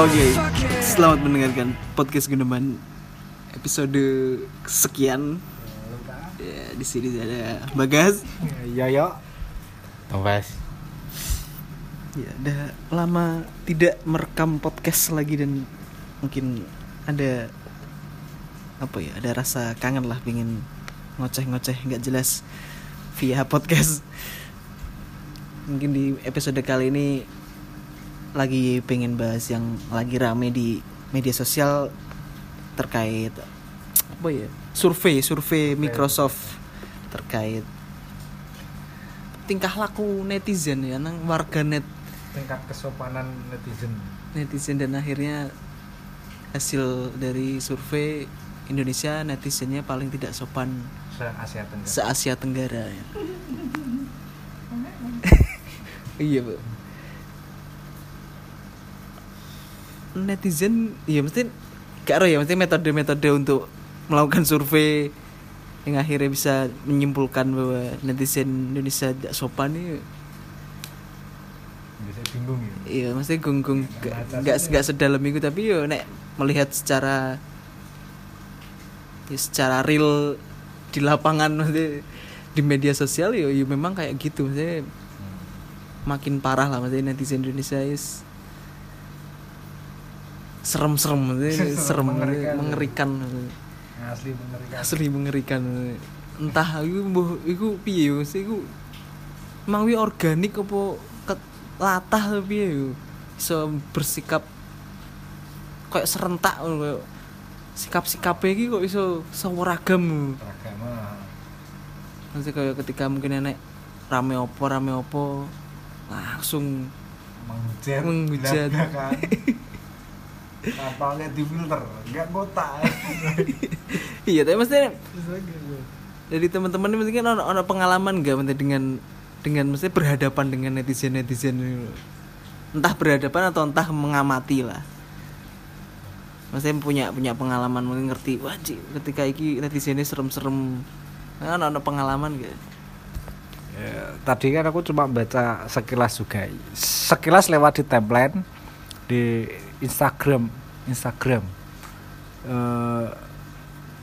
Oke, selamat mendengarkan podcast Guneman episode sekian. Ya, di sini ada Bagas. Ya yo. Tombas. Ya, udah lama tidak merekam podcast lagi dan mungkin ada apa ya? Ada rasa kangen lah pengen ngoceh-ngoceh nggak jelas via podcast. Mungkin di episode kali ini lagi pengen bahas yang lagi rame di media sosial terkait apa ya survei survei Microsoft terkait tingkah laku netizen ya nang warganet Tingkat kesopanan netizen. netizen dan akhirnya hasil dari survei Indonesia netizennya paling tidak sopan Se Asia Tenggara. se Asia Tenggara ya. iya bu netizen ya mesti gak ya mesti metode-metode untuk melakukan survei yang akhirnya bisa menyimpulkan bahwa netizen Indonesia tidak sopan ini Bisa bingung ya. iya mesti gunggung gak Baca gak, saja. gak sedalam itu tapi yo nek melihat secara ya, secara real di lapangan mesti di media sosial yo, yo memang kayak gitu mesti makin parah lah mesti netizen Indonesia is serem-serem Serem, mengerikan. mengerikan. Asli mengerikan. asli mengerikan entah itu mbuh iku piye yo mesti iku emang wi organik apa ket- latah piye yo iso bersikap kayak serentak kayak sikap-sikapnya iki kok iso seweragam Beragama. Maksudnya kayak ketika mungkin nenek rame opo rame opo langsung Menghujat. Menghujat. belak-belakan. Kapalnya di filter, enggak kotak. iya tapi maksudnya dari teman-teman ini kan ada, ada pengalaman gak maksudnya dengan dengan mesti berhadapan dengan netizen netizen entah berhadapan atau entah mengamati lah. Maksudnya punya punya pengalaman mungkin ngerti wajib ketika iki netizen ini serem-serem. Kan ada pengalaman gak Ya, tadi kan aku cuma baca sekilas juga. Sekilas lewat di timeline di Instagram Instagram. Eh,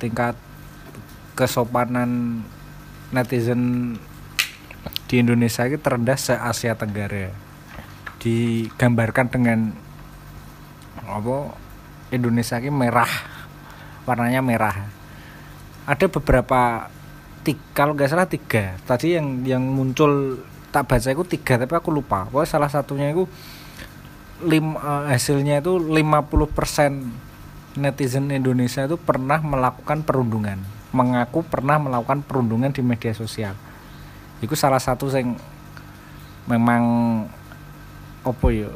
tingkat kesopanan netizen di Indonesia ini terendah se Asia Tenggara. Digambarkan dengan apa Indonesia ini merah. Warnanya merah. Ada beberapa tiga, kalau nggak salah tiga. Tadi yang yang muncul tak baca itu tiga tapi aku lupa. Pokoknya salah satunya itu lim, eh, hasilnya itu 50% netizen Indonesia itu pernah melakukan perundungan. Mengaku pernah melakukan perundungan di media sosial. Itu salah satu yang memang opo ya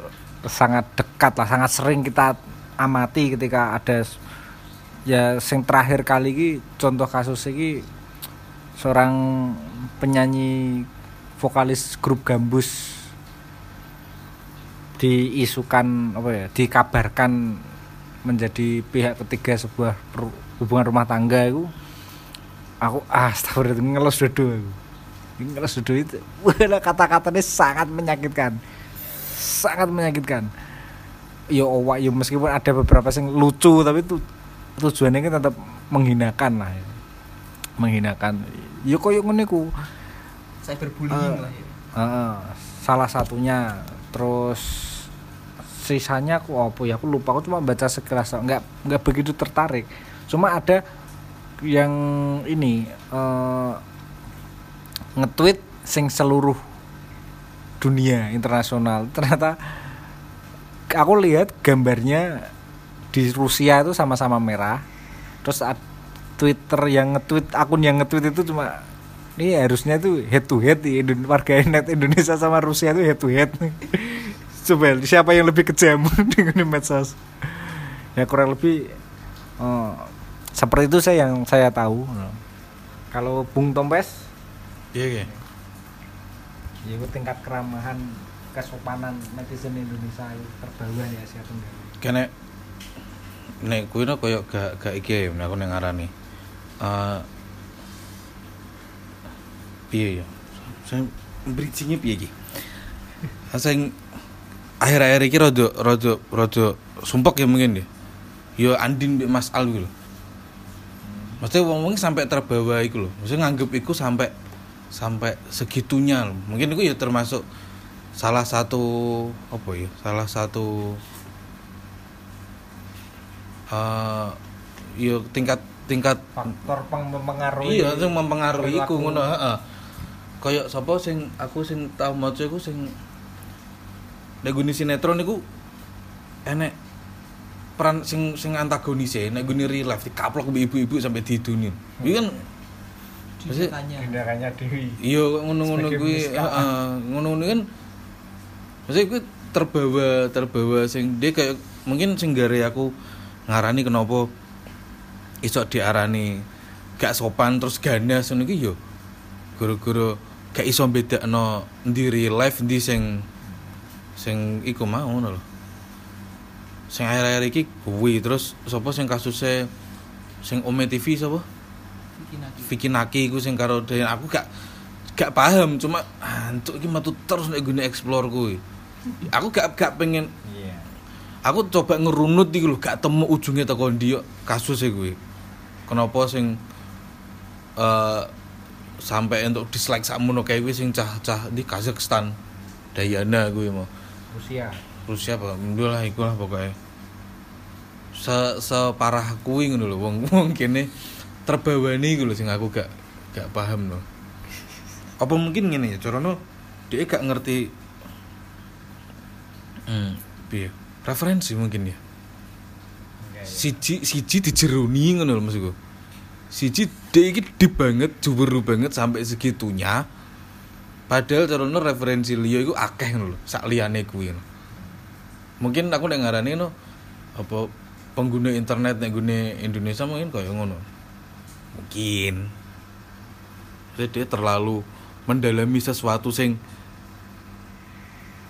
sangat dekat lah sangat sering kita amati ketika ada ya sing terakhir kali ini contoh kasus ini seorang penyanyi vokalis grup Gambus diisukan apa ya dikabarkan menjadi pihak ketiga sebuah hubungan rumah tangga itu aku ah astagfirullah ngelos dodo aku. Ngelos dodo itu. Kata-katanya sangat menyakitkan. Sangat menyakitkan. Ya owak ya meskipun ada beberapa yang lucu tapi itu tujuannya kan tetap menghinakan lah ya. menghinakan. Ya koyo ngene ku. Cyberbullying Eh, lah ya. Heeh, salah satunya. Terus sisanya aku apa ya aku lupa aku cuma baca sekilas nggak nggak begitu tertarik. Cuma ada yang ini eh, nge-tweet sing seluruh dunia internasional. Ternyata aku lihat gambarnya di Rusia itu sama-sama merah. Terus Twitter yang nge-tweet akun yang nge-tweet itu cuma ini harusnya tuh head to head warga net Indonesia sama Rusia tuh head to head coba siapa yang lebih kejam dengan medsos ya kurang lebih eh, seperti itu saya yang saya tahu kalau Bung Tompes Iya, iya. ya itu tingkat keramahan kesopanan netizen Indonesia terbawah ya Asia Tenggara Kene nek kuwi no koyo gak gak iki ya aku ning ngarani. Eh piye ya? Saya bridging-nya piye iki? Sing akhir-akhir iki rada rada rada sumpek ya mungkin ya. Ya Andin mbek Mas Al gitu. Maksudnya wong-wong sampai terbawa iku lho. Maksudnya nganggep iku sampai sampai segitunya lho. Mungkin itu ya termasuk salah satu apa ya? Salah satu eh ya tingkat tingkat faktor peng mempengaruhi iya itu mempengaruhi iku perilaku. ngono heeh kaya sapa sing aku sing tau maca iku sing nek guni sinetron iku enek peran sing sing antagonis nek guni real life dikaplok mbek ibu-ibu sampai diduni. Iki kan Maksudnya- tindakannya Dewi. Iya ngono-ngono kuwi heeh ngono-ngono kan maksudnya kuwi terbawa terbawa sing dia kayak mungkin sing gare aku ngarani kenapa iso diarani gak sopan terus ganas ngono iki yo gara-gara gak iso bedakno ndi real life ndi sing sing iku mau ngono lho sing akhir-akhir iki kuwi terus sapa sing kasusnya sing Ome TV sapa Vicky Naki iku sing karo Dayan aku gak gak paham cuma antuk iki metu terus nek gune explore kuwi. Aku gak gak pengen iya aku coba ngerunut iki lho gak temu ujungnya teko ndi yo kasusnya kuwi. Kenapa sing eh sampai untuk dislike sakmono kayak kuwi sing cah-cah di Kazakhstan. Dayana kuwi mau. Rusia. Rusia apa? Indo lah iku lah pokoknya se separah kuwi ngono lho wong wong kene terbawani iku lho sing aku gak gak paham loh apa mungkin ngene ya carane dia gak ngerti hmm. piye? Referensi mungkin ya. Ya. siji siji dijeroni ngono lho maksudku. Siji dia iki deep banget juburu banget sampai segitunya padahal carane referensi liya iku akeh ngono lho sak liyane kuwi mungkin aku nek ngarani no apa pengguna internet nek gune Indonesia mungkin kaya ngono. Mungkin. Jadi dia terlalu mendalami sesuatu sing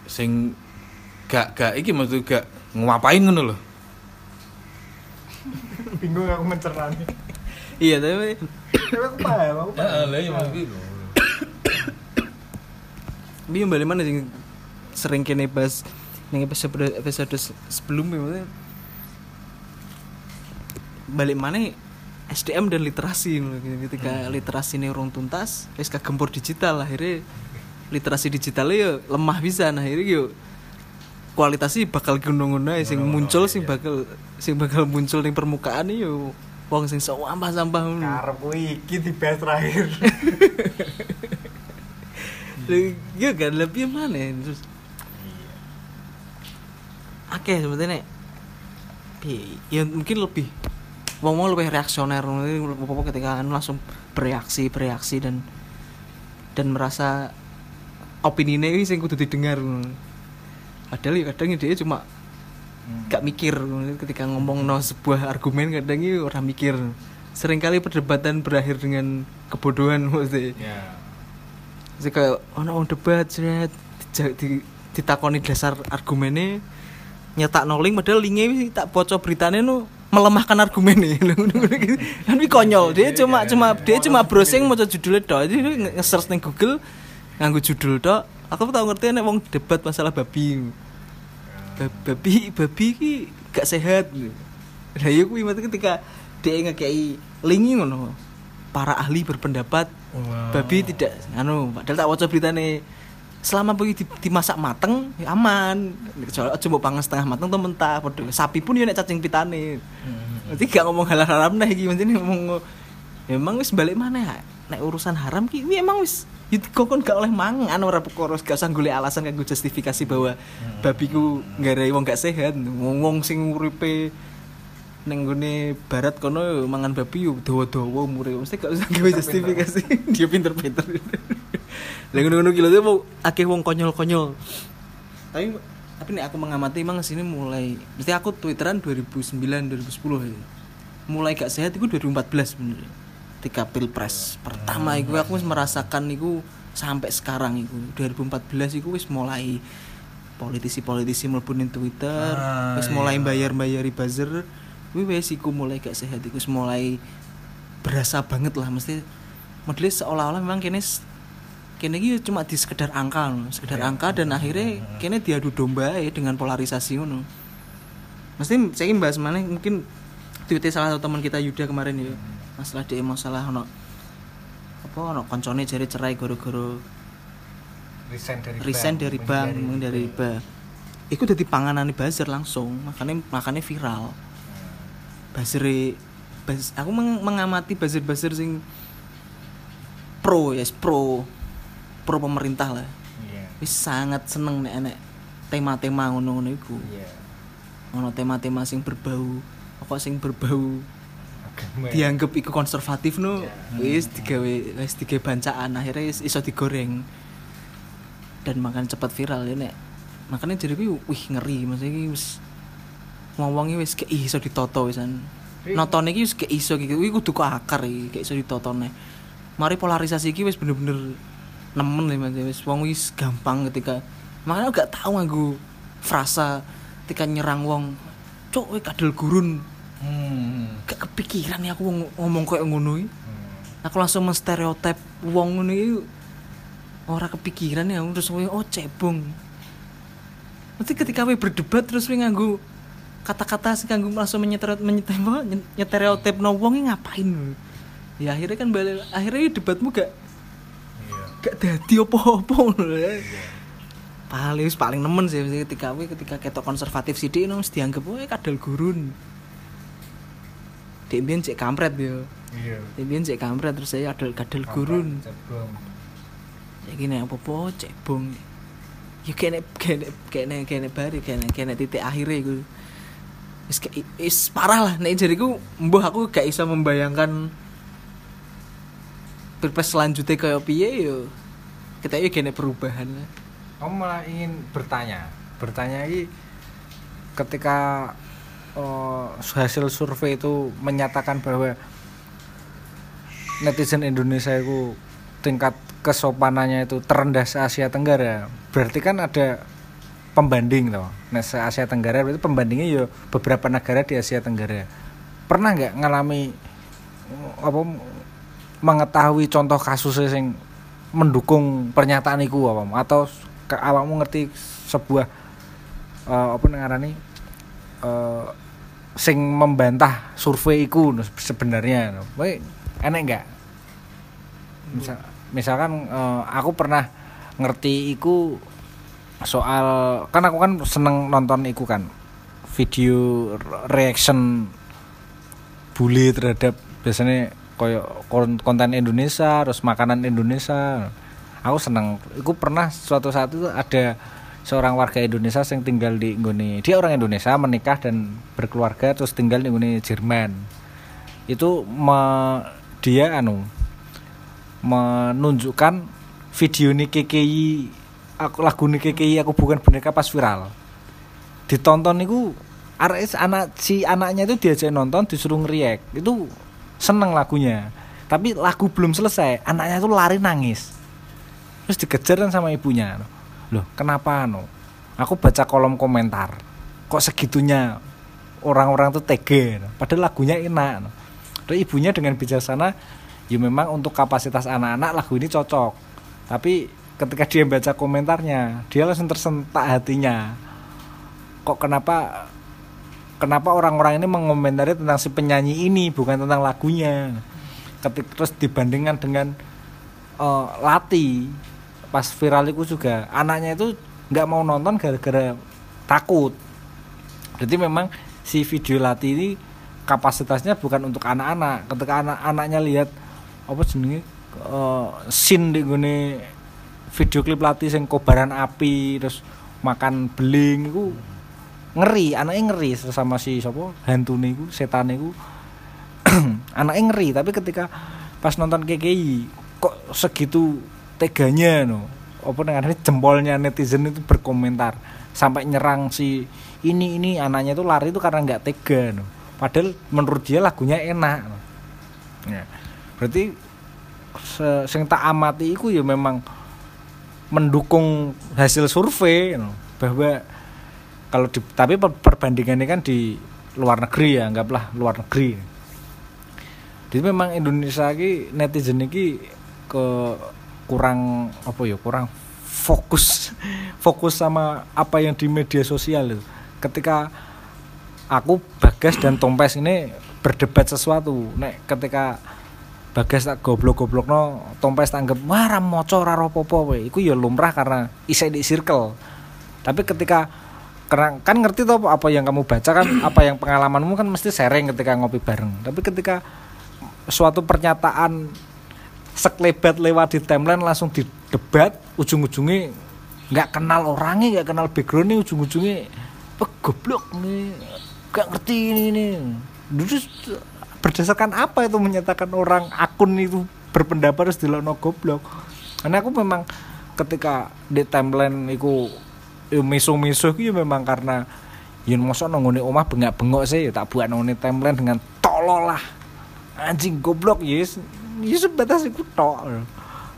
sing gak gak iki maksud gak ngapain ngono lho. Bingung aku mencernanya iya tapi tapi aku paham aku paham. lah iya maksud gitu tapi balik mana sing sering kene bahas ning episode episode se- sebelumnya maksudnya. Balik mana SDM dan literasi ketika literasi ini urung tuntas wis kagempur digital akhirnya literasi digitalnya yo lemah bisa. Nah akhirnya yo kualitasnya bakal gunung-gunung sing muncul sing bakal sing bakal muncul ning permukaan yo wong sing sampah-sampah. Ngono. karepku iki dibahas terakhir Iya kan lebih mana terus akeh sebetulnya piye, ya mungkin lebih wong wong lebih reaksioner apa ketika anu langsung bereaksi bereaksi dan dan merasa opini ini sing kudu didengar padahal ya kadang dia cuma gak mikir ketika ngomong no sebuah argumen kadang itu orang mikir. Seringkali perdebatan berakhir dengan kebodohan maksudnya. Ya Jadi kayak ono wong debat dija- di, ditakoni dasar argumennya nyetak noling padahal linknya tak bocor beritanya nu melemahkan argumennya kan ini konyol. Dia cuma cuma dia cuma browsing mau judulnya tok. Jadi nge-search ning Google nganggo judul tok. Aku tau ngerti nek wong debat masalah babi. Ba- babi babi ki gak sehat. Lah iya kuwi mati ketika dia ngekei linki ngono para ahli berpendapat babi tidak anu padahal tak waca beritane selama di- dimasak mateng ya aman. Kecuali mbok pangan setengah mateng atau mentah padha sapi pun ya nek cacing pitane. Nanti gak ngomong halal haram nah iki maksudnya ngomong ya emang wis balik mana ya? Nek urusan haram ki emang wis itu kok gak oleh mangan ora perkara gak usah golek alasan kanggo justifikasi bahwa babi ku nggarai wong gak sehat. Wong wong sing uripe neng gone barat kono mangan babi yo dawa-dawa umure. Mesti gak usah gawe justifikasi. Dia pinter-pinter. Lah ngono-ngono ki lho tuh akeh wong konyol-konyol. Tapi tapi nek aku mengamati emang sini mulai mesti aku twitteran 2009 2010 ya. mulai gak sehat itu 2014 bener ketika pilpres pertama itu aku merasakan itu sampai sekarang itu 2014 itu wis mulai politisi-politisi mlebu ning Twitter Ah, wis mulai iya. bayar-bayari buzzer kuwi wis iku mulai gak sehat iku mulai berasa banget lah. Mesti modelnya seolah-olah memang kene kene iki cuma di sekedar angka no. sekedar angka dan akhirnya kene diadu domba ya dengan polarisasi ngono. Mesti saya bahas mana mungkin tweetnya salah satu teman kita Yuda kemarin ya masalah dia masalah ono apa ono koncone jari cerai goro-goro resign dari resign dari bank mungkin dari itu jadi panganan buzzer langsung makanya makanya viral buzzer buzz, aku meng- mengamati buzzer sing pro yes pro pro pemerintah lah. Iya. Wis sangat seneng nek enek tema-tema ngono-ngono iku. Ono tema-tema sing berbau apa sing berbau dianggap iku konservatif no Ya. wis digawe wis digawe bancaan akhirnya wis iso digoreng dan makan cepat viral ya nek. Makanya jadi wih ngeri maksudnya wis wong-wong iki wis kayak iso ditoto wisan Tapi- nonton iki wis kayak iso gitu kuwi kudu akar iki kayak iso ditotone. Mari polarisasi iki wis bener-bener nemen ya mas. Wis wong wis gampang ketika makanya gak tahu aku frasa ketika nyerang wong cok we kadal gurun. Hmm. gak kepikiran ya aku ngom- ngomong kayak ngono iki. hmm. aku langsung menstereotip wong ngono iki. Ora kepikiran ya terus we oh cebong. Nanti ketika we berdebat terus we nganggo kata-kata sing kanggo langsung menyeterot menyeterot nyetereotip no wong iki ngapain ya akhirnya kan balik akhirnya debatmu gak iya gak dadi lho ya. paling paling nemen sih ketika we ketika ketok konservatif no mesti dianggap we kadal gurun Dek mbiyen cek kampret yo. iya mbiyen cek kampret terus saya kadal kadal gurun. Ya gini apa-apa cebong. Ya kene kene kene kene bari kene kene titik akhirnya iku. Wis ke- wis parah lah. Nek jariku mbah aku gak iso membayangkan Pilpres selanjutnya kayak piye yo. Kita iki kene perubahan kamu malah ingin bertanya. Bertanya ini ketika eh, hasil survei itu menyatakan bahwa netizen Indonesia itu tingkat kesopanannya itu terendah se Asia Tenggara. Berarti kan ada pembanding toh nah se Asia Tenggara berarti pembandingnya ya beberapa negara di Asia Tenggara. Pernah nggak ngalami eh, apa mengetahui contoh kasusnya yang mendukung pernyataan itu apa atau ke awakmu ngerti sebuah eh, apa ngarani eh sing membantah survei iku sebenarnya no. Kowe enek enggak Misal, misalkan eh, aku pernah ngerti iku soal kan aku kan seneng nonton iku kan video reaction bully terhadap biasanya koyo kon- konten Indonesia terus makanan Indonesia. Aku seneng. Aku pernah suatu saat itu ada seorang warga Indonesia yang tinggal di nggone dia orang Indonesia menikah dan berkeluarga terus tinggal di nggone Jerman. Itu me- dia anu menunjukkan video nih KKI aku lagu KKI aku bukan boneka pas viral. Ditonton itu arek anak si anaknya itu diajak nonton disuruh ngeriak. Itu seneng lagunya. Tapi lagu belum selesai anaknya itu lari nangis. Terus dikejar kan sama ibunya. Loh kenapa no? Aku baca kolom komentar. Kok segitunya orang-orang tuh tega padahal lagunya enak no. Terus ibunya dengan bijaksana ya memang untuk kapasitas anak-anak lagu ini cocok. Tapi ketika dia baca komentarnya dia langsung tersentak hatinya. Kok kenapa kenapa orang-orang ini mengomentari tentang si penyanyi ini bukan tentang lagunya? Ketika terus dibandingkan dengan eh, Lati pas viral itu juga anaknya itu nggak mau nonton gara-gara takut. Jadi memang si video Lati ini kapasitasnya bukan untuk anak-anak. Ketika anak-anaknya lihat apa jenenge eh, scene di gone video klip Lati sing kobaran api terus makan beling itu ngeri anaknya ngeri sama si siapa hantu niku setan niku anaknya ngeri tapi ketika pas nonton KKI kok segitu teganya no apa dengan jempolnya netizen itu berkomentar sampai nyerang si ini ini anaknya itu lari itu karena nggak tega no padahal menurut dia lagunya enak no. ya. berarti se sing tak amati itu ya memang mendukung hasil survei no. bahwa kalau di, tapi per- perbandingannya kan di luar negeri ya anggaplah luar negeri jadi memang Indonesia ini netizen ini ke kurang apa ya kurang fokus fokus sama apa yang di media sosial itu ketika aku Bagas dan Tompes ini berdebat sesuatu nek ketika Bagas tak goblok-goblok no Tompes tanggap wah ram moco raro popo we iku ya lumrah karena isai di circle. Tapi ketika karena kan ngerti tuh apa yang kamu baca kan apa yang pengalamanmu kan mesti sharing ketika ngopi bareng. Tapi ketika suatu pernyataan sekelebat lewat di timeline langsung didebat ujung-ujungnya nggak kenal orangnya nggak kenal backgroundnya ujung-ujungnya "Wah, goblok nih nggak ngerti ini ini. Terus berdasarkan apa itu menyatakan orang akun itu berpendapat harus dilono goblok? Karena aku memang ketika di timeline itu ya miso-miso itu ya memang karena yen mosok nonggone omah bengak-bengok sih ya tak buat nonggone timeline dengan tolol lah. Anjing goblok yes ya sebatas itu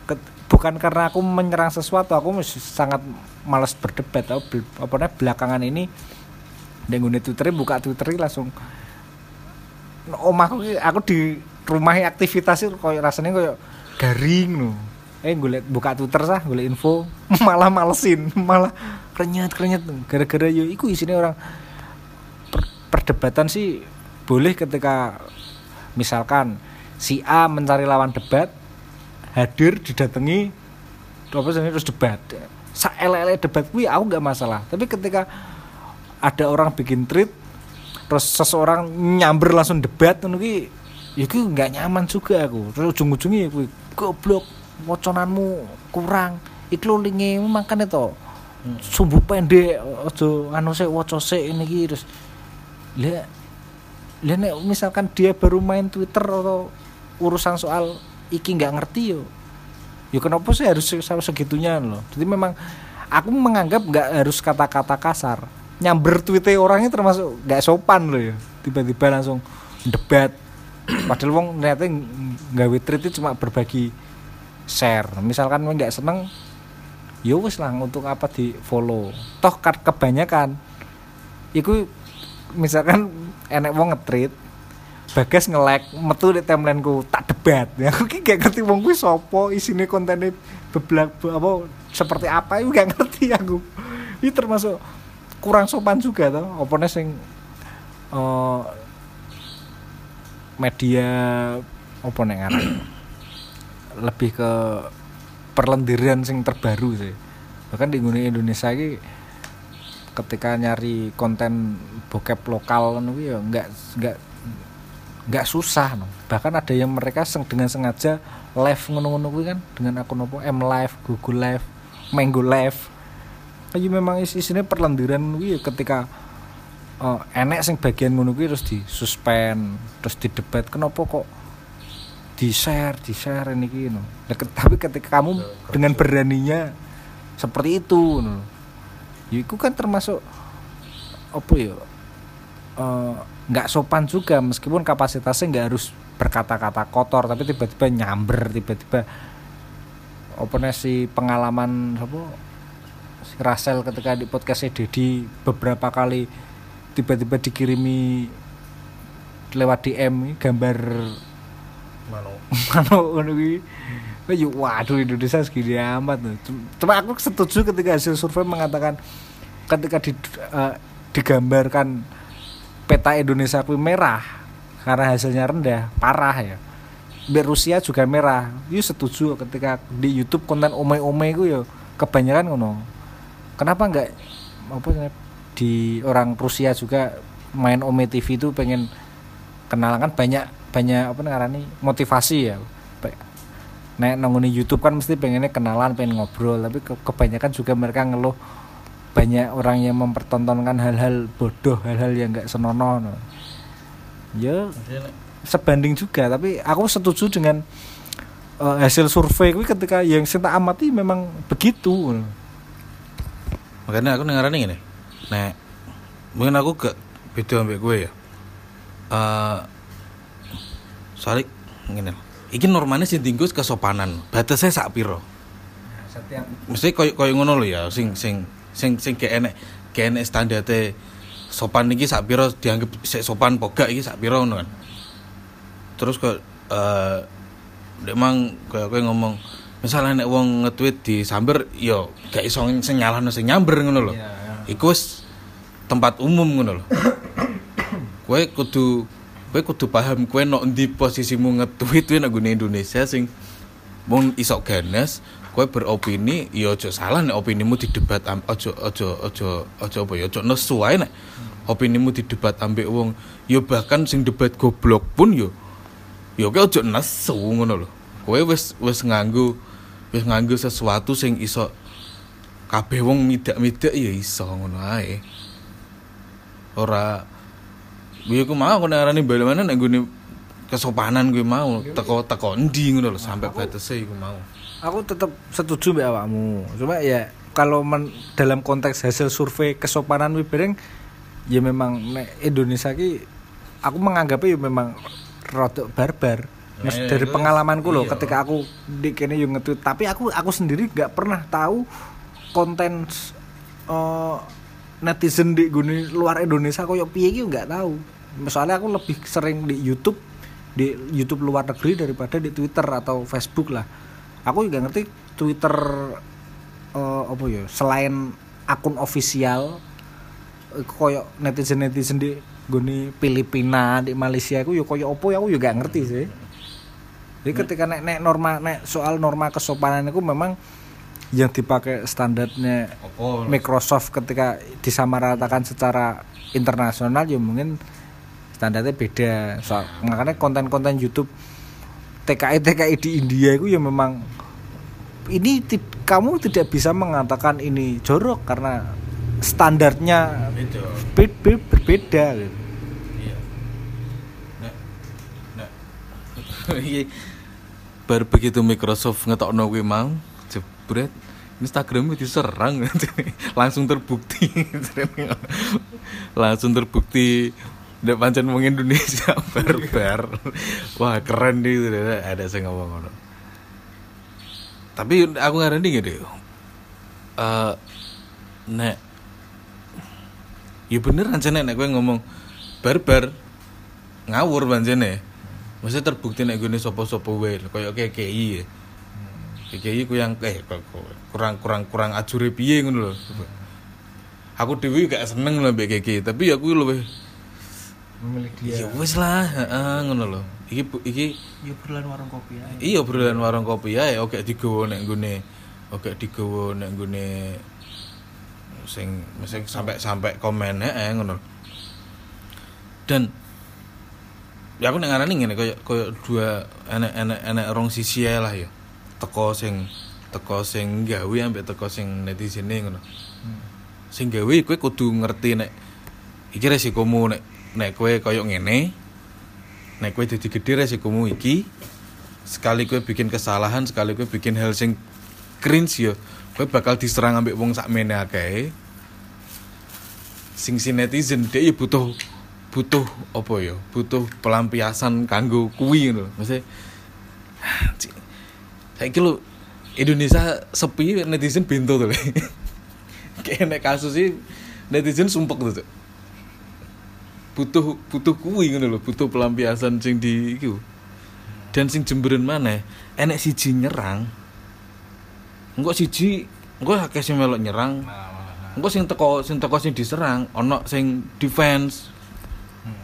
Ket- bukan karena aku menyerang sesuatu aku masih sangat malas berdebat apa belakangan ini dengan Twitter buka Twitter langsung omahku aku di rumah aktivitas itu koyo rasanya koyo garing no eh gue buka Twitter sah gue info malah malesin malah krenyet krenyet. Gara-gara yo iku isinya orang per- perdebatan sih boleh ketika misalkan si A mencari lawan debat hadir didatangi apa sih terus debat. Saelele debat kuwi aku nggak masalah. Tapi ketika ada orang bikin tweet terus seseorang nyamber langsung debat ngono ki ya ki nggak nyaman juga aku. Terus ujung-ujungnya ya kuwi goblok woconanmu kurang. Iki lho linge makane to. Sumbu pendek aja anu sik waca sik ini ki terus lah lah nek misalkan dia baru main Twitter atau urusan soal iki nggak ngerti yo ya kenapa sih harus sampai segitunya loh jadi memang aku menganggap nggak harus kata-kata kasar nyamber tweetnya orangnya termasuk nggak sopan loh ya. Tiba-tiba langsung debat. Padahal wong ternyata nggak tweet itu cuma berbagi share. Misalkan wong nggak seneng ya wis lah untuk apa di follow? Toh kan kebanyakan iku misalkan enek wong nge-tweet Bagas nge-like metu di timeline ku tak debat. Ya aku ki gak ngerti wong kuwi sapa isine kontennya beblak be- apa seperti apa itu gak ngerti aku. Ini termasuk kurang sopan juga toh opone sing eh, media apa nek ngaran lebih ke perlendiran sing terbaru sih bahkan di Indonesia ini ketika nyari konten bokep lokal ya nggak nggak nggak susah no. bahkan ada yang mereka seng, dengan sengaja live ngono-ngono kan dengan akun apa M Live, Google Live, Mango Live. Ayo memang is isine perlendiran kuwi ya ketika eh, enek sing bagian ngono kuwi terus di suspend, terus didebat kenapa kok di share, di share ini no. Nah, tapi ketika kamu dengan beraninya seperti itu no. Ya itu kan termasuk apa ya eh, nggak sopan juga meskipun kapasitasnya nggak harus berkata-kata kotor tapi tiba-tiba nyamber tiba-tiba apa si pengalaman apa Rasel ketika di podcastnya Dedi beberapa kali tiba-tiba dikirimi lewat DM gambar Mano. Wah, yuk, waduh Indonesia segini amat tuh. Cuma aku setuju ketika hasil survei mengatakan ketika di, eh, digambarkan peta Indonesia kuwi merah karena hasilnya rendah, parah ya. Biar Rusia juga merah. Yuk setuju ketika di YouTube konten ome-ome itu ya kebanyakan ngono. Kenapa enggak apa di orang Rusia juga main Ome TV itu pengen kenalan kan banyak banyak apa ngarani motivasi ya. Nek nongoni YouTube kan mesti pengennya kenalan pengen ngobrol tapi ke- kebanyakan juga mereka ngeluh. Banyak orang yang mempertontonkan hal-hal bodoh hal-hal yang nggak senonoh no. ya sebanding juga tapi aku setuju dengan eh, hasil survei ketika yang saya amati memang begitu makanya aku ngarani gini nek mungkin aku gak beda ambek gue ya. Eh soalnya lho. iki normalnya sing tinggus kesopanan batasnya sak piro setiap mesti koyo koyo ngono lho ya sing sing sing sing gak enek gak enek standarte sopan iki sak piro dianggap sopan pogak iki sak piro ngono kan. Terus kok eh emang kayak kowe ngomong misalnya nek wong nge-tweet di samber yo gak iso sing nyalahno sing nyamber ngono lho. Iku wis tempat umum ngono lho. Kowe kudu kowe kudu paham kowe nok ndi posisimu nge-tweet kuwi nggone Indonesia sing mung iso ganas kowe beropini ya aja salah nek opinimu didebat aja aja aja aja apa ya aja nesu ae nek opinimu didebat ambek wong. Ya bahkan sing debat goblok pun yo ya kowe aja nesu ngono lho. Kowe wis wis nganggo wis nganggo sesuatu sing iso kabeh wong midak-midak ya iso ngono ae. Ora gue ku mau aku narani bali mana nek gune kesopanan gue mau teko teko endi ngono lho sampai batese iku mau. aku tetap setuju mbak awakmu. Cuma ya kalau men- dalam konteks hasil survei kesopanan wibereng ya memang Indonesia ki aku menganggapnya ya memang rada barbar Mas, Nah, dari itu- pengalamanku loh iya. ketika aku di kene yo nge-tweet. Tapi aku aku sendiri nggak pernah tahu konten eh, netizen di guni luar Indonesia koyo piye ki nggak tahu. Soalnya aku lebih sering di YouTube di YouTube luar negeri daripada di Twitter atau Facebook lah. Aku juga ngerti Twitter eh, apa ya selain akun ofisial eh, koyo netizen netizen di guni Filipina di Malaysia aku yo koyo opo ya aku juga ngerti sih jadi ketika nek, nek norma nek soal norma kesopanan itu memang yang dipakai standarnya? Microsoft ketika disamaratakan secara internasional ya mungkin standarnya beda. Soal makanya konten-konten YouTube TKI TKI di India itu ya memang ini kamu tidak bisa mengatakan ini jorok karena standarnya itu be- be- berbeda. Gitu. iya baru begitu Microsoft ngetokno kuwi mau jebret Instagram itu diserang langsung terbukti langsung terbukti Ndak pancen wong Indonesia barbar. Wah, keren nih ada sing ngomong ngono. Tapi aku ngarani gini. Eh nek Ya bener ancene nek kowe ngomong barbar ngawur pancene. Maksudnya terbukti nek gone sapa-sapa wae koyo KKI ya. KKI ku yang eh kurang kurang kurang ajure piye ngono lho. Aku dhewe gak seneng lho mbek KKI, tapi aku luwih memilih ya wis lah, heeh ngono lho. Iki iki Ya berlan warung kopi aja. iya obrolan warung kopi ya oke digowo nek nggone oke digowo nek nggone sing mesti sampai sampai komen heeh ngono dan ya aku nek ngarani ngene koyo koyo dua enek enek enek rong sisi lah ya. Teko sing teko sing gawe ambek teko sing netizen ngono. Sing gawe kowe kudu ngerti nek iki resikomu nek nek kowe koyo ngene nek kowe dadi gedhe resikomu iki sekali kowe bikin kesalahan sekali kowe bikin hal sing cringe ya kowe bakal diserang ambek wong sakmene akeh. Sing si netizen dia ya butuh butuh apa ya? Butuh pelampiasan kanggo kuwi ngono maksudnya saya kira Indonesia sepi netizen bento tuh kayak kasus sih netizen sumpek tuh butuh butuh kuwi ngono lho butuh pelampiasan sing di iku dan sing jemberan mana enek siji nyerang engko siji engko akeh sing melok nyerang engko sing teko sing teko sing diserang ono sing defense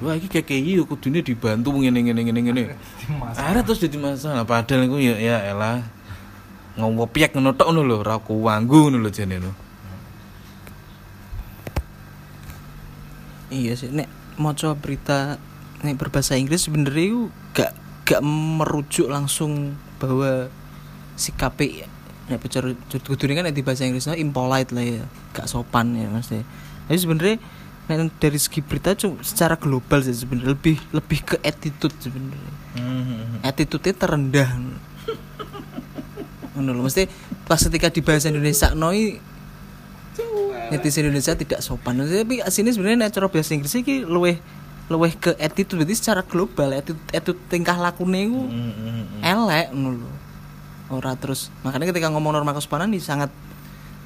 wah iki KKI yo kudune dibantu ngene ngene ngene ngene akhirnya terus jadi masalah padahal iku ya ya elah ngopiek ngono tok ngono lho ora kuwanggu ngono lho jane lho Iya sih, nek maca berita nek berbahasa Inggris sebenarnya itu gak gak merujuk langsung bahwa si KPI nek bicara kudune kan nek di bahasa Inggrisnya impolite lah ya, gak sopan ya Mas. ya. Tapi sebenarnya nek dari segi berita cuma secara global sih sebenarnya. Lebih lebih ke attitude sebenarnya. Attitude-nya terendah. Lho, mesti pas ketika di bahasa Indonesia noi netizen Indonesia tidak sopan. Tapi sini sebenarnya cara bahasa Inggris iki luwih luwih ke attitude. Berarti secara global attitude, attitude tingkah lakune iku elek ngono lho. Ora terus. Makanya ketika ngomong norma kesopanan ini sangat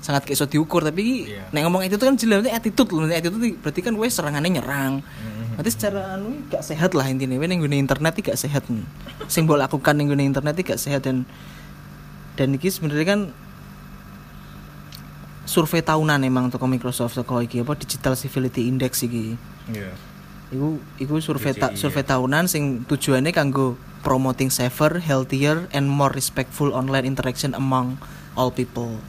sangat kayak iso diukur tapi Iya. nek ngomong attitude kan jelas berarti attitude Nek attitude berarti kan wes serangannya nyerang. Berarti secara anu gak sehat lah intinya. Ning gone internet gak sehat sing mbok lakukan ning gone internet gak sehat. Dan dan ini sebenarnya kan survei tahunan emang toko Microsoft toko iki apa Digital Civility Index iki. Iya. iku iku survei ta- DCI, survei tahunan sing tujuannya kanggo promoting safer, healthier and more respectful online interaction among all people.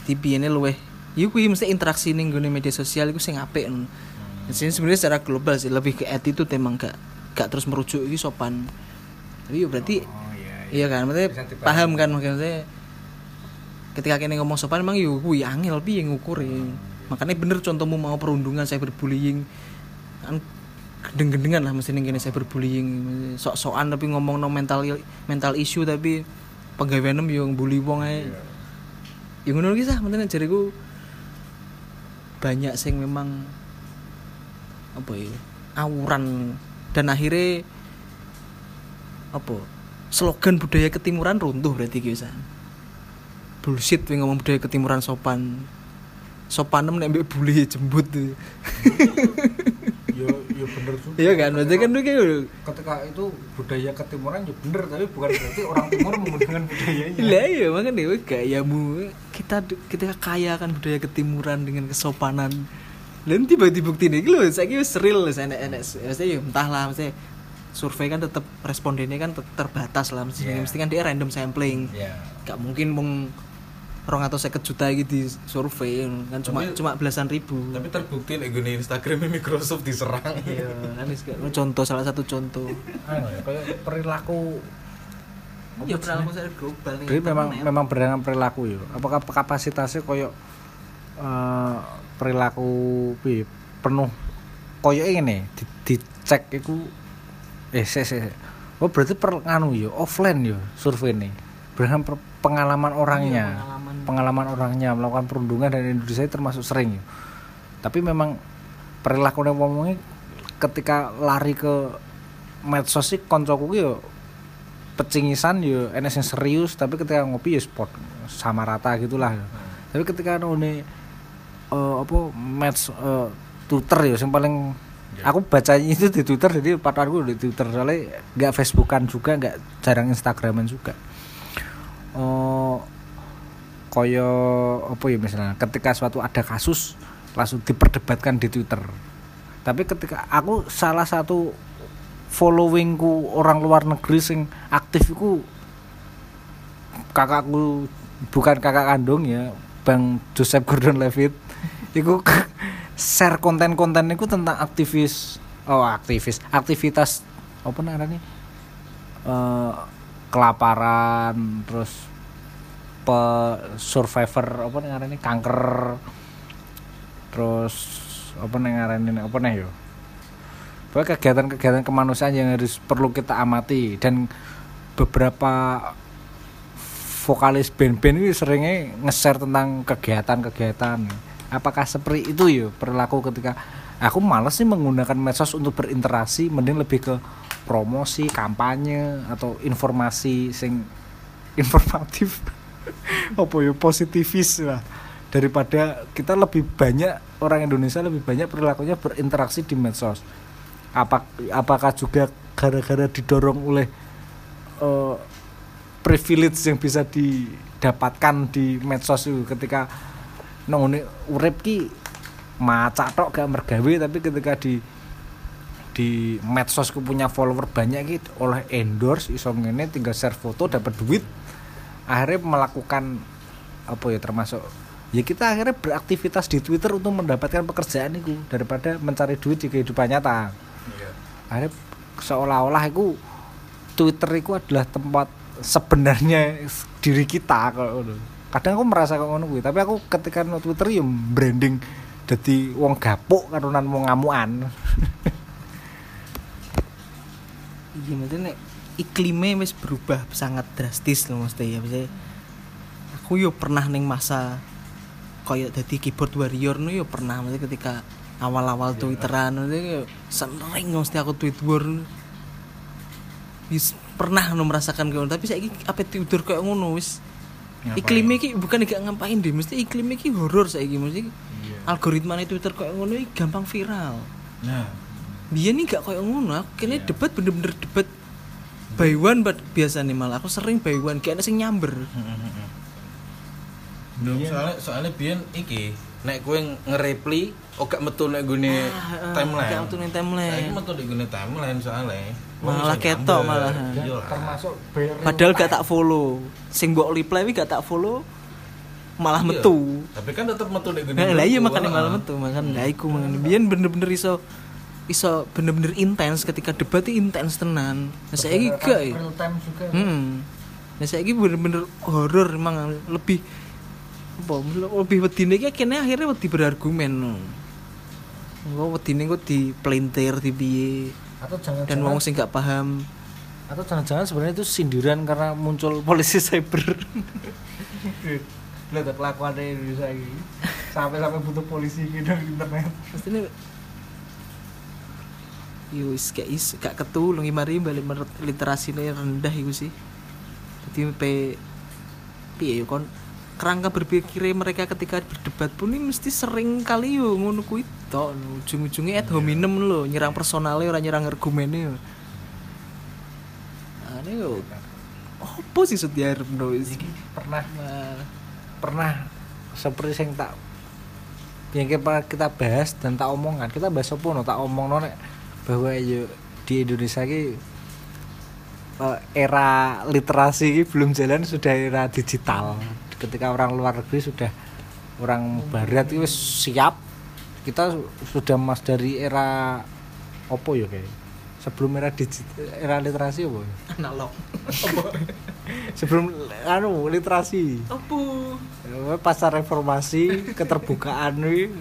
Jadi biyene luweh iku kuwi mesti interaksi ning nggone media sosial iku sing apik. Hmm. Sini sebenarnya secara global sih lebih ke attitude emang gak gak terus merujuk iki sopan. Tapi ya berarti Oh iya. iya kan maksudnya paham kan maksudnya ketika kene ngomong sopan emang yo kuwi angel piye ngukure. Makanya bener contohmu mau perundungan cyberbullying kan gendeng-gendengan lah mesti ning kene cyberbullying sok-sokan tapi ngomong no mental mental issue tapi pegawaian yo bully wong ae. Ya ngono iki sah menten jariku banyak sing memang apa ya awuran dan akhirnya apa slogan budaya ketimuran runtuh berarti ki wisan. bullshit wing ngomong budaya ketimuran sopan sopan nek mbek bully jembut. Yo yo bener juga. iya kan berarti kan kayak ketika itu budaya ketimuran ya bener tapi bukan berarti orang timur menggunakan budayanya. lah iya makanya dewe gayamu kita kita kaya kan budaya ketimuran dengan kesopanan dan tiba dibukti nih lo saya kira seril enek maksudnya ya entahlah maksudnya survei kan tetap respondennya kan terbatas lah mesti Iya. mesti kan dia random sampling Ya. gak mungkin mong rong atau seket juta gitu di survei kan cuma Tapi- cuma belasan ribu Tapi terbukti nek gune Instagram Microsoft diserang. iya kan wis kayak- contoh salah satu contoh Anu ya, kayak perilaku ya perilaku saya global nih Jadi memang memang berdasarkan perilaku ya. Apakah kapasitasnya koyo eh, perilaku piye penuh koyo ini di, dicek iku eh se, se, se. Oh berarti per nganu ya offline ya survei ini. Berdasarkan pengalaman orangnya. Iya, pengalaman. Pengalaman orangnya melakukan perundungan dan Indonesia termasuk sering. Ya. Tapi memang perilaku ngomongnya ketika lari ke medsos sih koncoku yo pecingisan yo enes yang serius tapi ketika ngopi ya sport sama rata gitulah. Tapi ketika nune eh apa match eh, Twitter ya yang paling aku bacanya itu di Twitter jadi partnerku di Twitter soalnya nggak Facebookan juga nggak jarang Instagraman juga. Oh koyo apa ya misalnya ketika suatu ada kasus langsung diperdebatkan di Twitter. Tapi ketika aku salah satu followingku orang luar negeri sing aktif iku kakakku bukan kakak kandung ya Bang Joseph Gordon Levitt iku share konten-konten itu tentang aktivis oh aktivis aktivitas apa namanya eh kelaparan terus pe survivor apa namanya kanker terus apa namanya apa nih yo Pokoknya kegiatan-kegiatan kemanusiaan yang harus perlu kita amati dan beberapa vokalis band-band ini seringnya nge-share tentang kegiatan-kegiatan. Apakah seperti itu ya perilaku ketika aku males sih menggunakan medsos untuk berinteraksi, mending lebih ke promosi, kampanye atau informasi sing informatif. Apa ya positivis lah. Daripada kita lebih banyak orang Indonesia lebih banyak perilakunya berinteraksi di medsos. Apa apakah juga gara-gara didorong oleh eh, privilege yang bisa didapatkan di medsos itu? Ketika nongone urip ki macak tok gak mergawe tapi ketika di di medsos punya follower banyak gitu oleh endorse iso ngene tinggal share foto dapat duit akhirnya melakukan apa ya termasuk ya kita akhirnya beraktivitas di Twitter untuk mendapatkan pekerjaan itu daripada mencari duit di kehidupan nyata. Akhirnya seolah-olah itu Twitter itu adalah tempat sebenarnya diri kita kalau ngono. kadang aku merasa kayak ngono tapi aku ketika no Twitter ya branding jadi wong gapuk karunan wong ngamuan. Iya maksudnya iklimnya wis berubah sangat drastis loh maksudnya ya. Maksudnya aku yo pernah neng masa kayak jadi keyboard warrior nu yo pernah maksudnya ketika awal-awal twitteran maksudnya yo sering mesti aku tweet war wis pernah nu merasakan kayak tapi saya apa twitter kayak ngono wis. Iklimnya ki bukan gak ngapain deh mesti iklimnya ki horor saya mesti algoritma twitter kayak ngono gampang viral. Nah, dia nih gak kayak ngono aku kene debat bener-bener debat by one but biasa nih malah aku sering by one kayak sing nyamber Duh, soalnya soalnya biyen iki nek kowe nge-reply oh gak metu nek gune Ah, ah, timeline. gak metu timeline. Saiki metu nek gune timeline soalnya. Malah ketok malahan. Iya termasuk padahal gak tak follow sing mbok reply wi gak tak follow malah Iya. metu Tapi kan tetep metu nek gune. Nah, lah iya grup, makanya ah. malah metu makan lah iku makanya biyen bener-bener iso iso bener-bener intens ketika debat itu intens tenan. Nah saiki gak ya? Real time juga hmm. Nah saiki bener-bener horor emang lebih apa lebih wedine iki kene akhirnya wedi berargumen Engko wedine kok dipelintir di piye? Atau jangan dan wong sing gak paham. Atau jangan-jangan sebenarnya itu sindiran karena muncul polisi cyber. Lihat kelakuannya Indonesia ini. Sampai sampai butuh polisi gitu di internet. Mestine Yo wis gak is gak ketulung mari balik menurut literasine rendah iku sih. Jadi pe piye yo kon? Kerangka berpikirnya mereka ketika berdebat pun ini mesti sering kali yo ngono kuwi tok ujung-ujungnya ad hominem lho nyerang personalnya ora nyerang argumennya yo. Ane yo apa sih setiap no iki pernah. Nah, pernah. Seperti yang tak yang kita kita bahas dan tak omongkan. Kita bahas apa no? Tak omong no nek bahwa yo di Indonesia ki eh, era literasi ki belum jalan sudah era digital. Ketika orang luar negeri sudah orang barat itu siap. Kita sudah mas dari era opo ya kayak? Sebelum era digital era literasi apa analog. Sebelum anu literasi. Ya, pasar reformasi keterbukaan wi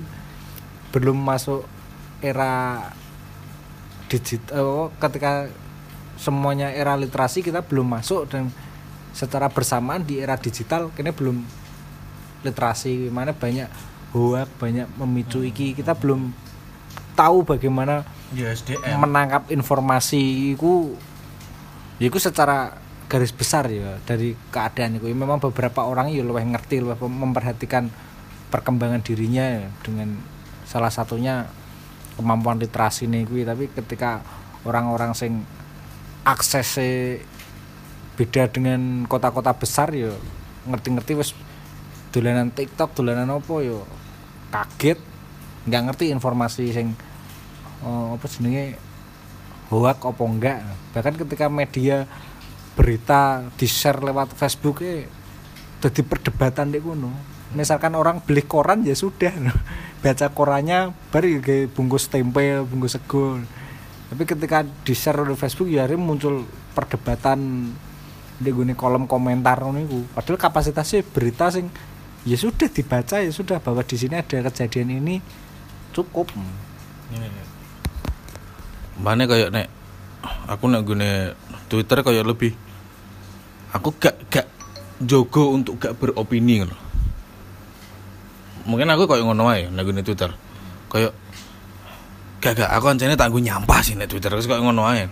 belum masuk era digital ketika semuanya era literasi kita belum masuk dan secara bersamaan di era digital kini belum literasi. Mana banyak hoak banyak memicu iki. Kita belum tahu bagaimana Ya SDM. menangkap informasi itu ya itu secara garis besar ya dari keadaan itu memang beberapa orang ya lebih ngerti lebih memperhatikan perkembangan dirinya ya, dengan salah satunya kemampuan literasi nih kuwi. tapi ketika orang-orang sing aksesnya beda dengan kota-kota besar ya ngerti-ngerti wis dolanan TikTok dolanan apa ya kaget nggak ngerti informasi sing oh, apa jenenge hoak apa enggak bahkan ketika media berita di share lewat Facebook eh jadi perdebatan di kuno misalkan orang beli koran ya sudah baca korannya baru kayak bungkus tempe bungkus sego tapi ketika di share di Facebook ya akhirnya muncul perdebatan di gini kolom komentar niku padahal kapasitasnya berita sing ya sudah dibaca ya sudah bahwa di sini ada kejadian ini cukup. Mana kayak nek aku nek gune Twitter kayak lebih aku gak gak jogo untuk gak beropini ngono. Mungkin aku kayak ngono ae gune Twitter. Kayak gak gak aku ancene tak nyampah sih nek Twitter wis kayak ngono ae.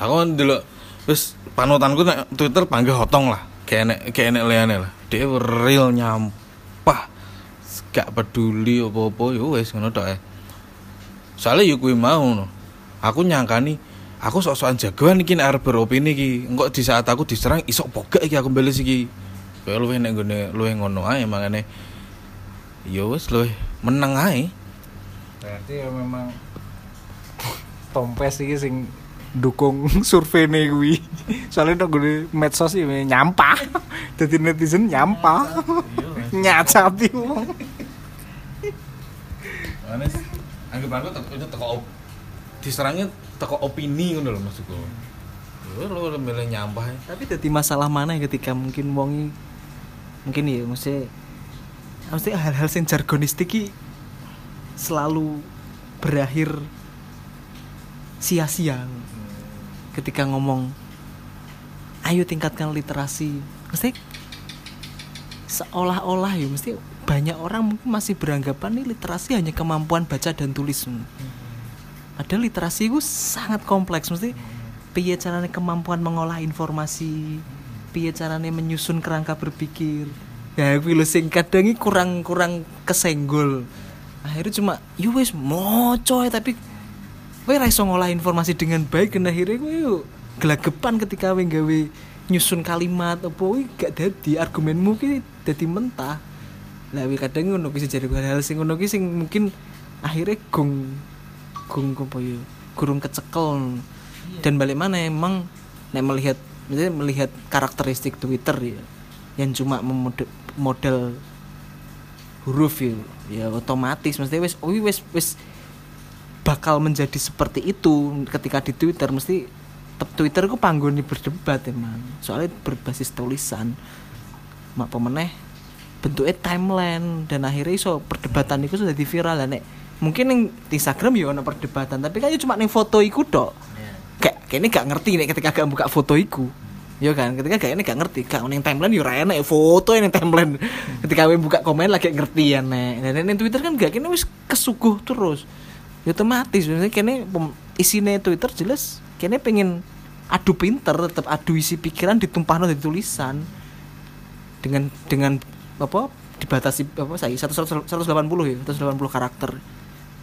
Aku kan delok wis panutanku nek Twitter panggil hotong lah. Kayak nek kayak nek liane lah. Dia real nyampah. Gak peduli apa-apa yo wis ngono tok ae. Soalnya yo kuwi mau no. Aku nyangkani aku sok-sokan jagoan iki nek arep beropini iki. Engko di saat aku diserang isok pogak iki aku bales iki. Kayak luwih nek ngene luwih ngono ae makane yo wis luwih meneng ae. berarti ya memang tompes iki sing dukung survei nih kuwi soalnya udah gue medsos sih nyampah jadi netizen nyampah nyacati wong Makane anggapanku teko itu teko op, diserangnya teko opini ngono lho maksudku. Yo lu milih nyampah ae. tapi jadi masalah mana ya ketika mungkin wongi mungkin ya mesti mesti hal-hal yang jargonistik selalu berakhir sia-sia. Ketika ngomong ayo tingkatkan literasi. Mesti seolah-olah ya mesti banyak orang mungkin masih beranggapan nih literasi hanya kemampuan baca dan tulis. Padahal literasi itu sangat kompleks. Mesti piye caranya kemampuan mengolah informasi piye caranya menyusun kerangka berpikir ya lho sing kadang iki kurang kurang kesenggol. Akhirnya cuma yo wis moco ae, tapi kowe ra iso ngolah informasi dengan baik dan akhirnya kowe yo gelagepan ketika kowe gawe nyusun kalimat apa gak dadi argumenmu ki dadi mentah. Lah kadang ngono kuwi jare hal sing ngono ki sing mungkin akhirnya gong gong apa ya gurung kecekel. Dan balik mana emang nek melihat misalnya melihat karakteristik Twitter ya yang cuma memode- model huruf ya, ya otomatis. Mesti wis oh, wis wis bakal menjadi seperti itu. Ketika di Twitter mesti te- Twitter ku panggon berdebat emang. Soalnya berbasis tulisan. Mak pemeneh bentuknya timeline. Dan akhirnya iso perdebatan itu sudah di viral. Lah nek mungkin yang di Instagram ya ono perdebatan. Tapi kan cuma ning foto iku dok kayak kayaknya gak ngerti nih ketika gak buka foto iku ya kan? Ketika gak ini gak ngerti. Gak yang timeline ya ora enak foto yang timeline. Ketika gue buka komen lagi ngerti ya nek. Dan yang Twitter kan gak kini wis kesuguh terus. Ya otomatis. Kini pem- isine Twitter jelas kini pengen adu pinter tetap adu isi pikiran ditumpahno di tulisan. Dengan dengan apa dibatasi apa saya 180 ya 180 karakter.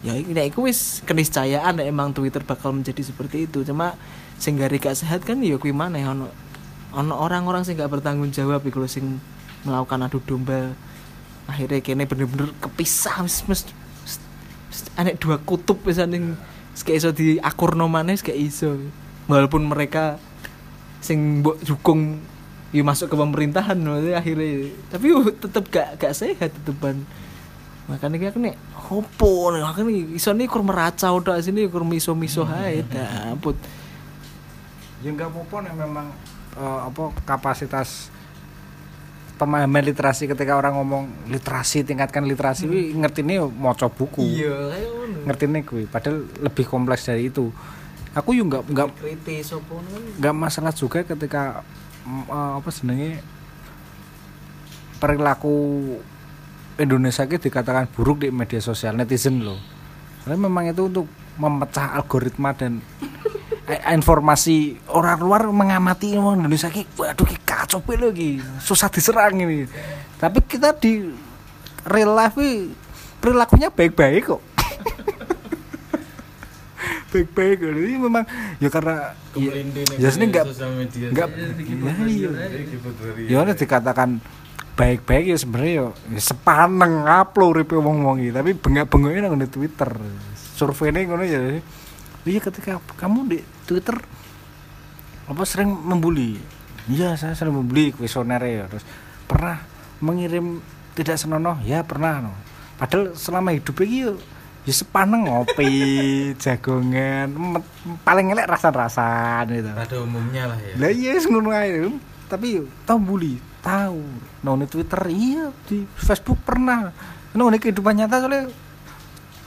Ya ini iku wis keniscayaan emang Twitter bakal menjadi seperti itu. Cuma sing gari gak sehat kan ya kuwi mana ono orang-orang sing gak bertanggung jawab iku sing melakukan adu domba. Akhirnya kene bener-bener kepisah wis mes anek dua kutub wis ning kayak iso di akurno maneh kayak iso. Walaupun mereka sing mbok dukung ya masuk ke pemerintahan maksudnya akhirnya. Tapi yo tetep gak gak sehat tetepan. Makanya kayak nih hopo nih makanya iso nih kur meracau tok sini kur miso miso hae dapet. Ya nggak apa-apa nek memang eh, apa kapasitas pemahaman literasi ketika orang ngomong literasi tingkatkan literasi hmm. ngerti nih maca buku. Iya ngerti nih kuwi padahal lebih kompleks dari itu. Aku juga nggak nggak kritis nggak masalah juga ketika eh, apa sebenarnya perilaku Indonesia ini dikatakan buruk di media sosial netizen loh. Karena memang itu untuk memecah algoritma dan informasi orang luar mengamati orang Indonesia ki waduh ki kacau loh ki. Susah diserang ini. Tapi kita di real life ini perilakunya baik-baik kok. Baik-baik jadi memang ya karena ya, ya sini nggak nggak ya, iya. ya udah dikatakan baik-baik ya sebenarnya ya, ya sepaneng upload ripe wong-wong tapi bengak-bengoknya nang di Twitter. Surveinya ngono ya iya ketika kamu di Twitter apa sering membuli? Iya saya sering membuli kuesioner ya terus pernah mengirim tidak senonoh? Ya pernah no. padahal selama hidup yo ya sepaneng ngopi jagongan paling elek rasan-rasan gitu. Pada umumnya lah ya. Lah iya ngono ae tapi tahu bully tahu nah di Twitter iya di Facebook pernah. Nah ini kehidupan nyata soalnya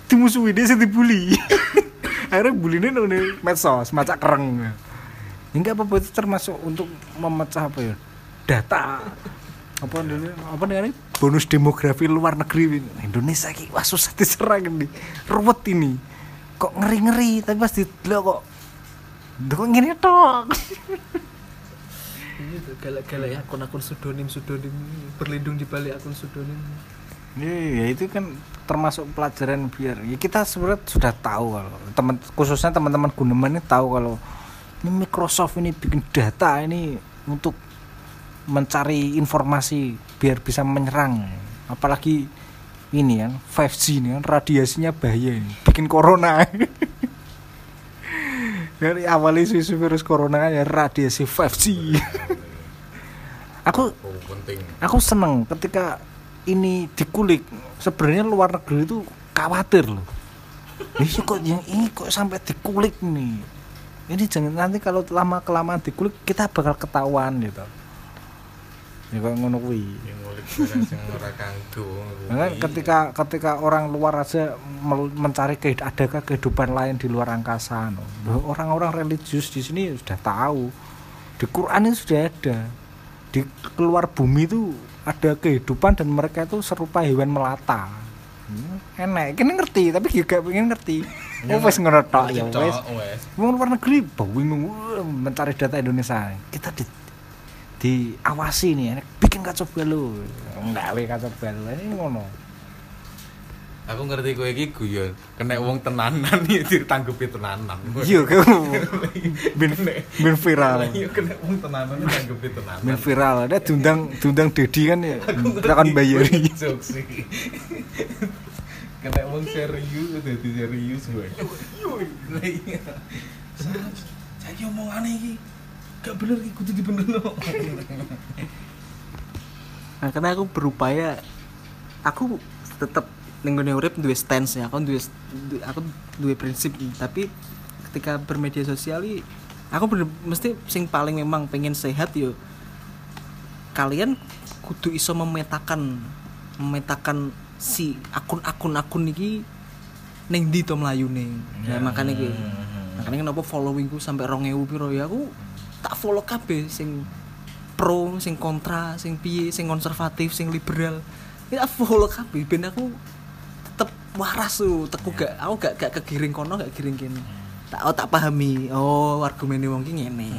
dimusuhi dia sih dibully akhirnya bulinya nah di medsos macak kereng. Ya enggak apa-apa itu termasuk untuk memecah apa ya? Data. Apa ini apa namanya? Bonus demografi luar negeri. Indonesia ki wah susah diserang ini. Ruwet ini. Kok ngeri ngeri tapi pas di kok kok ngene tok? Ini galak-galak ya akun-akun pseudonym pseudonym berlindung di balik akun pseudonym. Iya, ya itu kan termasuk pelajaran biar ya kita sebenarnya sudah tahu kalau teman khususnya teman-teman Guneman ini tahu kalau ini Microsoft ini bikin data ini untuk mencari informasi biar bisa menyerang. Apalagi ini kan 5G ini kan radiasinya bahaya ini bikin corona. Dari awal isu virus corona kan ya radiasi 5G aku oh, aku seneng ketika ini dikulik. Sebenarnya luar negeri itu khawatir loh. Ini kok yang ini kok sampai dikulik nih? Ini jangan nanti kalau lama kelamaan dikulik kita bakal ketahuan gitu. Ya kok ngono kuwi. Kanggo. Nah, kan ketika ketika orang luar aja mencari kehid- adakah kehidupan lain di luar angkasa no. Orang-orang religius di sini sudah tahu. Di Quran itu sudah ada. Di keluar bumi itu ada kehidupan dan mereka itu serupa hewan melata. Hmm, enak. Kini ngerti tapi juga pengen ngerti. Oh wes ngono tok ya wes. Wes. Wong luar negeri bingung wah, mencari data Indonesia. Kita di diawasi nih bikin kacau balu nggak we kacau balu ini ngono aku ngerti kowe iki guyon kena wong tenanan ya ditanggepi tenanan Iya, kamu bin bin viral. iya kena wong tenanan ditanggepi tenanan Bin viral. Ada diundang diundang Dedi kan ya. Kita akan bayari. jokes iki. kena wong serius dadi serius Lah iya. Sa- saiki omongane iki gak bener iki kudu dibenerno Nah, karena aku berupaya aku tetap ning gone urip duwe stance ya. Aku duwe du- aku duwe prinsip tapi ketika bermedia sosial aku bener, mesti sing paling memang pengen sehat yo kalian kudu iso memetakan memetakan si akun-akun akun iki ning ndi to mlayune. Nah, makanya iki. Makanya kenapa followingku sampai 2000 piro ya aku tak follow kabeh sing pro, sing kontra, sing piye, sing konservatif, sing liberal. Ya follow kabeh ben aku waras tuh, teku gak aku gak gak kegiring kono gak giring kene. Tak oh, tak pahami. Oh, argumene wong ki ngene.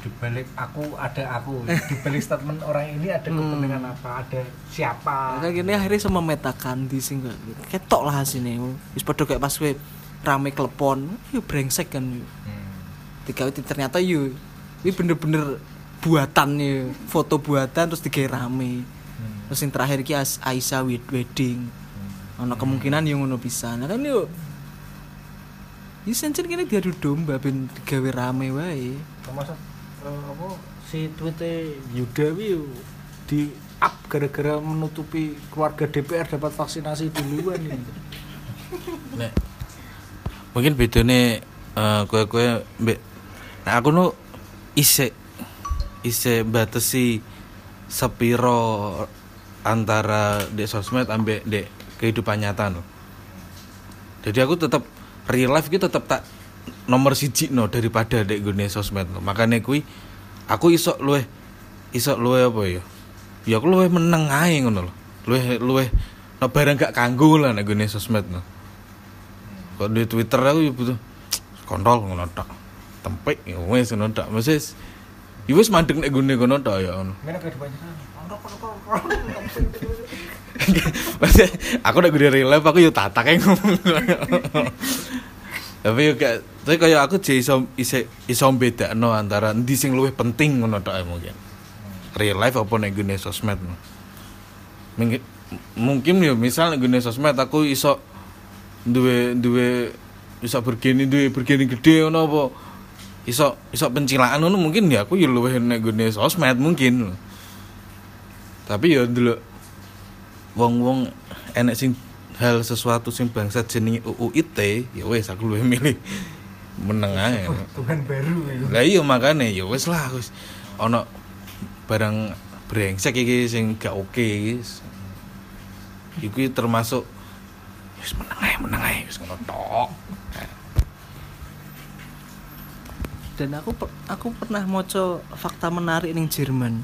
Di balik aku ada aku. Di balik statement orang ini ada kepentingan apa? Ada siapa? Kayak gini akhirnya sama memetakan di sing ketok lah hasilnya. Wis padha kayak pas we rame klepon, yo brengsek kan. yo. Hmm. Di- ternyata yo ini bener-bener buatan yo, foto buatan terus digawe rame. Hmm. Terus yang terakhir ki Aisyah wed- wedding. Ono kemungkinan yang ngono bisa. Nah kan yo Ini sencen kene diadu domba ben digawe rame wae. termasuk eh, apa si tweetnya Yuda wi di up gara-gara menutupi keluarga DPR dapat vaksinasi duluan nih. Nek mungkin bedane eh kowe-kowe mbek nah aku nu isik isik batesi sepiro antara di sosmed ambek di kehidupan nyata no. Jadi aku tetap real life gitu tetap tak nomor siji no daripada dek gune sosmed no. Makanya kui aku iso luwe iso luwe apa ya? Ya aku luwe meneng ae ngono lho. Luwe luwe no barang gak kanggo lah nek gune sosmed no. Kok di Twitter aku ya butuh kontrol ngono tok. Tempik ya wis ngono tok. Mesti ya wis mandek nek gune ngono tok ya ngono. Mana kehidupan Maksudnya aku udah gede real aku yo tata kayak ngomong. Tapi kayak tapi kayak aku jadi iso iso iso bedakno antara endi sing luwih penting ngono ae mungkin. Real life apa nek gune sosmed. no. Mungkin mungkin yo misal nek gune sosmed aku iso duwe duwe iso bergeni duwe bergeni gede ngono apa iso iso pencilaan ngono mungkin ya aku yo luwih nek gune sosmed mungkin. Tapi yo dulu wong-wong enek sing hal sesuatu sing bangsa jenenge UU ITE ya wis aku luwih milih meneng ae. Tuhan baru. Lah iya makane ya wis lah wis ana barang brengsek iki sing gak oke iki. Iku termasuk wis meneng ae meneng ae wis ngono tok. Dan aku per- aku pernah moco fakta menarik ning Jerman.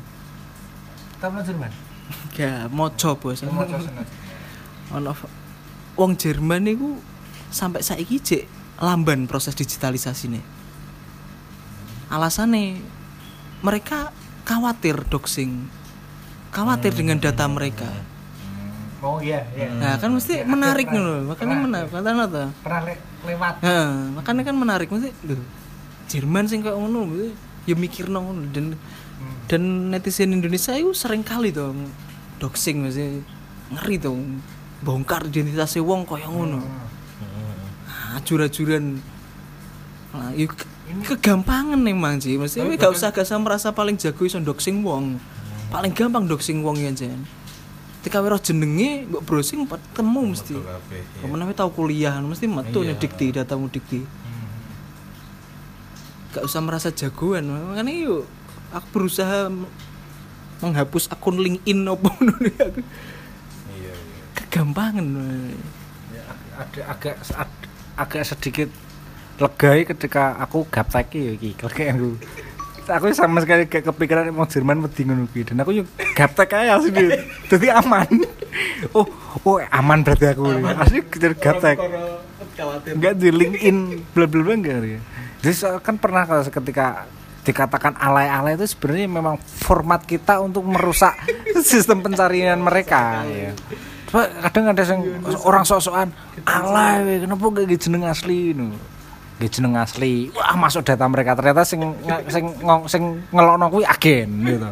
Kamu Jerman? Gak moco bos. Seneng. Ono wong Jerman niku sampai saiki cek lamban proses digitalisasi nih. Alasannya mereka khawatir doxing. Khawatir dengan data mereka. Oh iya, iya. Nah, kan mesti Ya, menarik nih makanya pernah- menarik. Kata tuh. Pernah le- lewat. Nah, makanya kan menarik mesti. Jerman sing kayak ngono ya mikir ngono dan Hmm. Dan netizen Indonesia itu sering kali tuh doxing mesti ngeri tuh bongkar identitasnya wong kayak ngono. Hmm. ajur-ajuran nah, yuk, kegampangan memang sih mesti Tapi gak bahkan- usah gak usah merasa paling jago iso doxing wong. Paling gampang doxing wong ya jen. Ketika roh jenenge mbok browsing ketemu mesti. kabeh, iya. Tahu kuliah mesti metu Iya. nih dikti datamu dikti. Gak usah merasa jagoan. Makanya yuk aku berusaha menghapus akun LinkedIn apa aku Iya iya. kegampangan Ya, ada agak ad- agak sedikit legai ketika aku gaptek ya iki aku. Aku sama sekali kayak kepikiran mau Jerman wedi ngono kuwi dan aku yo gaptek ae asli dadi aman. Oh oh aman berarti aku. Asli kejar gaptek enggak di LinkedIn bla bla bla enggak ya jadi so- kan pernah kalau ketika dikatakan alay-alay itu sebenarnya memang format kita untuk merusak sistem pencarian mereka ya kadang ada yang orang sok-sokan alay we, kenapa gak ge jeneng asli no. Ge jeneng asli. Wah, masuk data mereka ternyata sing sing ngong- sing ngelokno kuwi agen gitu.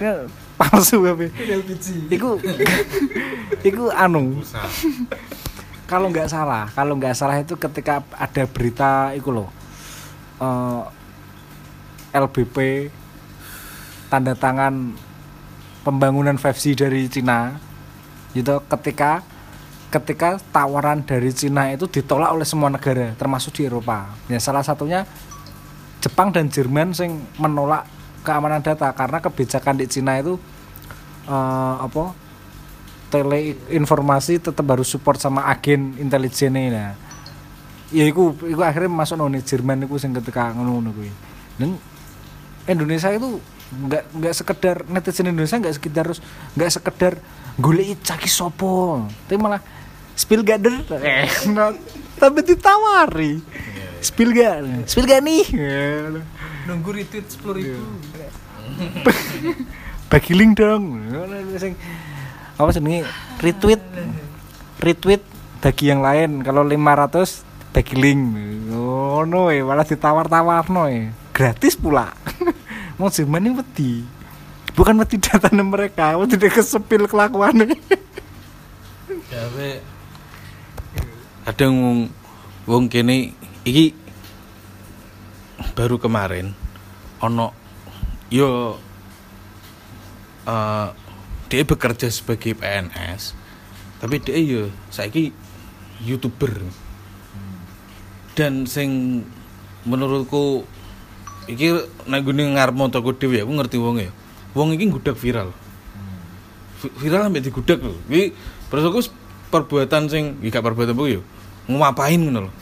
Ya, palsu tapi. Iku iku anu kalau nggak salah, kalau nggak salah itu ketika ada berita itu loh. eh, LBP tanda tangan pembangunan 5G dari Cina. Gitu ketika ketika tawaran dari Cina itu ditolak oleh semua negara termasuk di Eropa. Ya salah satunya Jepang dan Jerman sing menolak keamanan data karena kebijakan di Cina itu eh, apa tele informasi tetap harus support sama agen intelijen ini nah ya iku iku akhirnya masuk noni Jerman iku sing ketika ngono kuwi. Dan Indonesia itu nggak nggak sekedar netizen Indonesia nggak sekedar harus nggak sekedar golek caki sopo. Tapi malah Spielgader eh nah, tapi ditawari. Spielgader Spielgader nih. Nunggu retweet sepuluh ribu. Bagi link dong. Apa sih retweet. Retweet bagi yang lain. Kalau 500 bagi link. Oh no eh, malah ditawar-tawar no eh. gratis pula mau Jerman ini wedi. Bukan wedi data mereka wedi dia kesepil kelakuannya Ya we kadang wong kene iki baru kemarin ono yo eh dia bekerja sebagai PNS tapi dia yo saiki youtuber. Dan sing menurutku iki nek gune ngarepmu toko dhewe aku ngerti wong ya. Wong iki ngudak viral. Vi- viral sampai digudak lho. Iki s- perbuatan sing iki gak perbuatan apa yo ngapain ngono lho.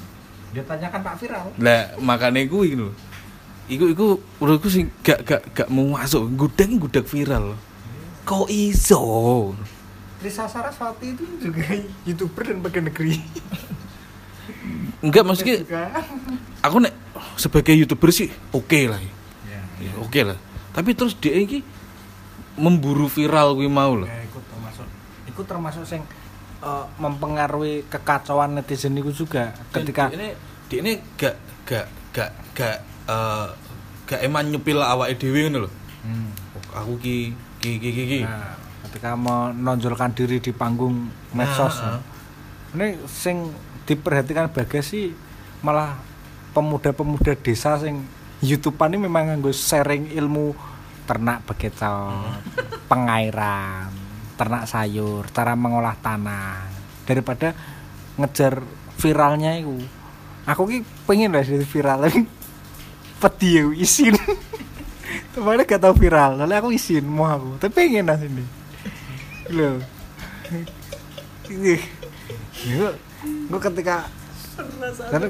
Dia tanyakan Pak Viral. Lah makane kuwi lho. Iku iku menurutku sing gak gak gak mau masuk. Gudak gudak viral. Kok iso? Risa Saraswati itu juga youtuber dan bagian negeri. Enggak maksudnya aku nek sebagai youtuber sih oke lah ya. Ya, oke lah tapi terus dia ini memburu viral kuwi mau lho Ya, ikut termasuk ikut termasuk sing eh, mempengaruhi kekacauan netizen itu juga ketika ini dia ini gak gak gak gak eh, gak eman nyepil awake dhewe ngono lho Hmm. aku ki ki ki ki, ki. Nah, ketika menonjolkan diri di panggung medsos Nah, ya. ini sing diperhatikan bagas sih malah pemuda-pemuda desa sing youtubean ini memang nganggo sharing ilmu ternak bekecot pengairan ternak sayur cara mengolah tanah. Daripada ngejar viralnya itu. Aku ki pengen lah jadi viral tapi pedi ya, isin. Kemarin gak tau viral, lalu aku isin mau aku, tapi pengen lah sini. Loh. Gue ketika karena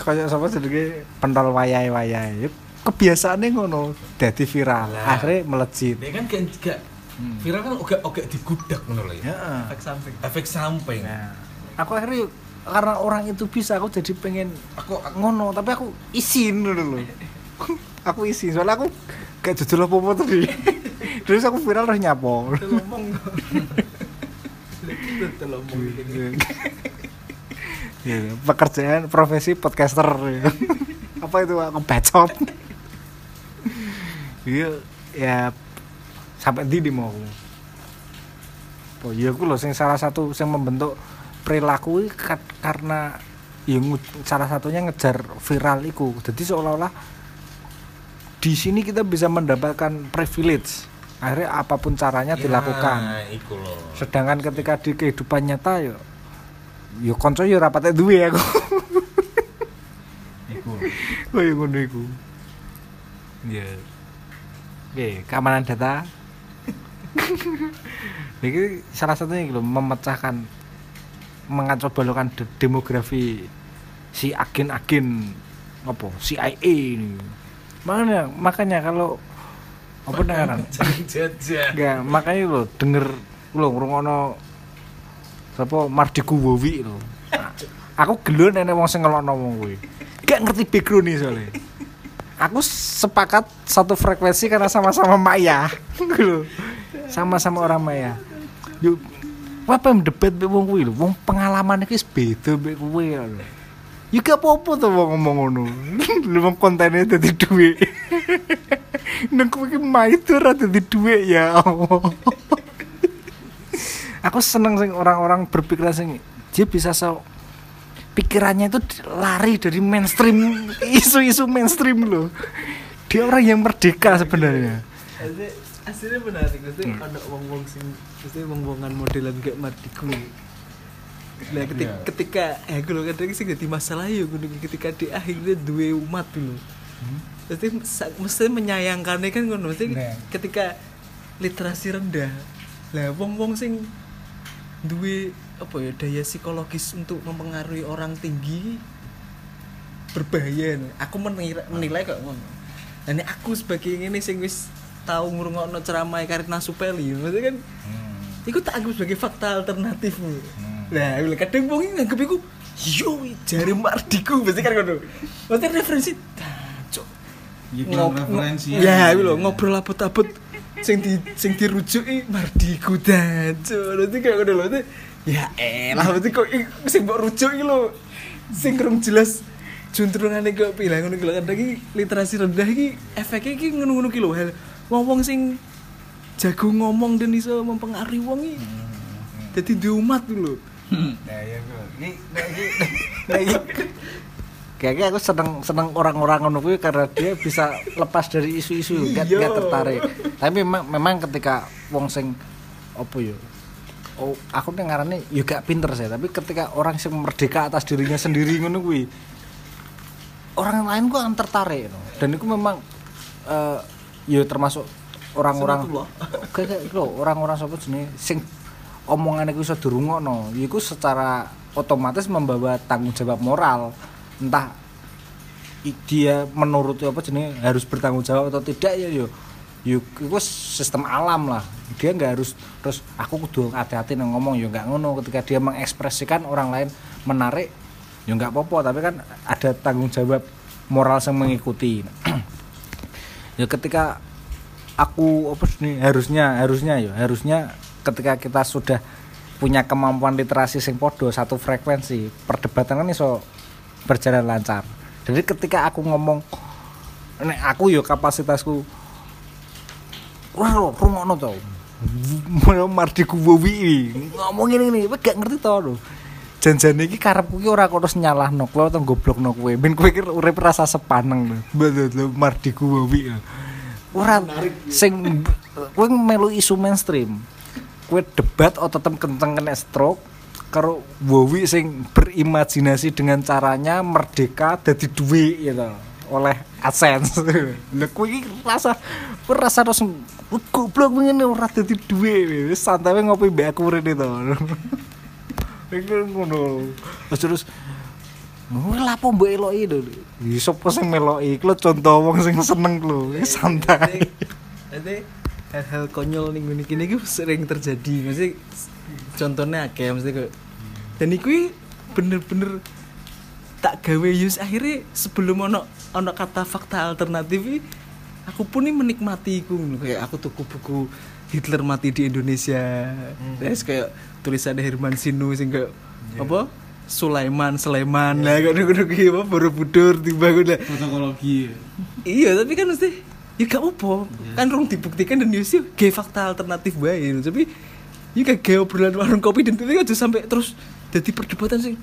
kayak sama sedikit pentol wayai-wayai. Ya, Kebiasaannya ngono, jadi viral. Lah. Akhirnya melejit. dia kan gak gak viral kan oke oke digudak ngono lho ya. Ya. efek samping. Efek samping. Nah, aku akhirnya karena orang itu bisa aku jadi pengen aku ngono. Tapi aku isin dulu loh aku isin soalnya aku gak jujur apa tadi terus aku viral terus nyapo. Ngomong Ya, pekerjaan profesi podcaster ya. apa itu aku bacot iya ya sampai di di mau oh iya aku loh sing salah satu yang membentuk perilaku kat- karena ya salah satunya ngejar viral iku. Jadi seolah-olah di sini kita bisa mendapatkan privilege. Akhirnya apa pun caranya dilakukan. iku lho sedangkan ketika di kehidupan nyata yo yo konco yo rapatnya duwe aku. Iku. Oh yo ngono iku. Ya oke keamanan data. Ini salah satunya gitu memecahkan mengacaubalkan de- demografi si agen-agen apa CIA ini. Makanya makanya kalau apa dengaran? Makanya lo denger lo ngrungokno sapa Mardiku Wowi lo. Aku gelo nenek wong sing ngelokno wong kuwi. Gak ngerti background nih soalnya. Aku sepakat satu frekuensi karena sama-sama Maya. Sama-sama orang Maya. Yuk apa yang debat mbek wong kuwi lho wong pengalaman iki beda mbek kuwi lho Ya gak apa-apa wong ngomong ngono. Lho wong kontene dadi dhuwit. Nang iki maido ora dadi dhuwit ya Allah. Aku seneng sing orang-orang berpikiran sing dia bisa so pikirannya itu lari dari mainstream isu-isu mainstream loh. Dia orang yang merdeka sebenarnya. Asli- aslinya benar nih mesti ada wong wong sing mesti wong wongan modelan gak matiku Nah, ketika, Iya. ketika eh gue kadang sih jadi masalah ya gue ketika di akhirnya dua umat dulu mesti sa- mesti menyayangkannya kan ngono mesti Nah. ketika literasi rendah lah wong wong sing duwe apa ya daya psikologis untuk mempengaruhi orang tinggi berbahaya nih. aku menilai, menilai kok ngono dan ini aku sebagai ini sing wis tahu ngurungokno ceramah Karina Supeli maksudnya kan Iku tak anggap sebagai fakta alternatif. Nah, bila kadang wong nganggep iku yo jare mardiku mesti kan ngono. Maksudnya referensi "Dah, cuk. Ya, referensi Ya, ya. lho ngobrol abot-abot sing di sing dirujuki mardiku cuk. Nanti kayak lho. Nanti, Ya elah berarti kok sing mbok rujuk iki lho. Sing kurang jelas juntrungane kok pilah ngono iki lho. Kadang iki literasi rendah iki efeknya iki ngono-ngono ki lho. Wong-wong sing jago ngomong dan iso mempengaruhi wong iki. Jadi di umat dulu. Nah, ya gue. Ini, Kayaknya aku seneng seneng orang-orang ngono kuwi karena dia bisa lepas dari isu-isu gak, Iya. gak tertarik. Tapi memang memang ketika wong sing opo yo. Oh, aku nih ngarane yo gak pinter sih, tapi ketika orang sing merdeka atas dirinya sendiri ngono kuwi orang lain gua akan tertarik no. Dan itu memang eh yo termasuk orang-orang kayak gitu orang-orang sapa jenenge sing omongan iku iso dirungokno iku secara otomatis membawa tanggung jawab moral entah dia menuruti apa jenenge harus bertanggung jawab atau tidak ya yo yo iku sistem alam lah. Dia nggak harus terus aku kudu hati-hati nang ngomong yo nggak ngono. Ketika dia mengekspresikan orang lain menarik yo nggak apa-apa. Tapi kan ada tanggung jawab moral yang mengikuti. Ya ketika aku apa sih harusnya harusnya ya harusnya ketika kita sudah punya kemampuan literasi sing podo satu frekuensi perdebatan kan iso berjalan lancar. Jadi ketika aku ngomong nek aku yo kapasitasku wah lo rungokno to. Mau mardiku wowi ngomong ini nih gak ngerti to lho. Janjane iki karepku ki ora kok terus nyalahno kowe atau goblokno kowe. Ben kowe ki urip rasa sepaneng lho. Mardiku wowi ora sing kowe melu isu mainstream kowe debat ototem kenceng kena stroke karo wowi sing berimajinasi dengan caranya merdeka dadi duit gitu oleh AdSense. Kowe iki rasa rasa terus goblok ngene ora dadi duit. Wis santai ngopi mbek aku rene to. Iku ngono. Terus terus Kowe lapo mbok eloki lho. Ya sapa sing meloki? Lho contoh wong sing seneng lho. Wis santai. Nanti hal-hal konyol nih gini gue sering terjadi mesti contohnya akeh mesti kok. Dan itu bener-bener tak gawe use. Akhirnya sebelum ono ono kata fakta alternatif aku pun nih menikmati iku. Kayak aku tuku buku Hitler mati di Indonesia. Terus kayak tulisannya Herman Sinu sing kayak apa? Sulaiman Sulaiman. Lah kayak ngono kuwi apa? Borobudur tiba udah Fotokologi. iya tapi kan mesti ya gak apa kan rong dibuktikan dan yusuf gay fakta alternatif bae tapi ya gak gay obrolan warung kopi dan itu aja sampai terus jadi perdebatan sing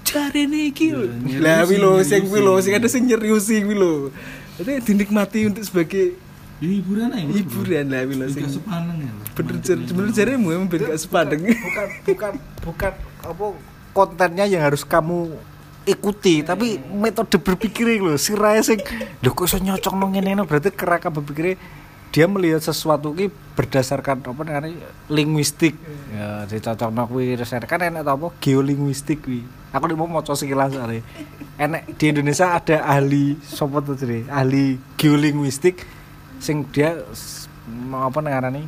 cari nih iki lho. lah wi lho sing wi lho sing ada sing nyeriusi wi lho. Jadi dinikmati untuk sebagai Ya hiburan aja. hiburan lah wi lho Gak sing sepaneng ya. bener jar- bener jaremu emang ben gak sepadeng bukan bukan bukan. Apa kontennya yang harus kamu ikuti tapi metode berpikir lho. Sirahe sing lho kok iso nyocok nang ngene berarti kerangka berpikir dia melihat sesuatu ki berdasarkan apa namanya linguistik. Ya dicocok kuwi terus kan enak tau apa? Geolinguistik kuwi. Aku mau maca sekilas are enek di Indonesia ada ahli sapa tuh jadi ahli geolinguistik sing dia apa ngarani?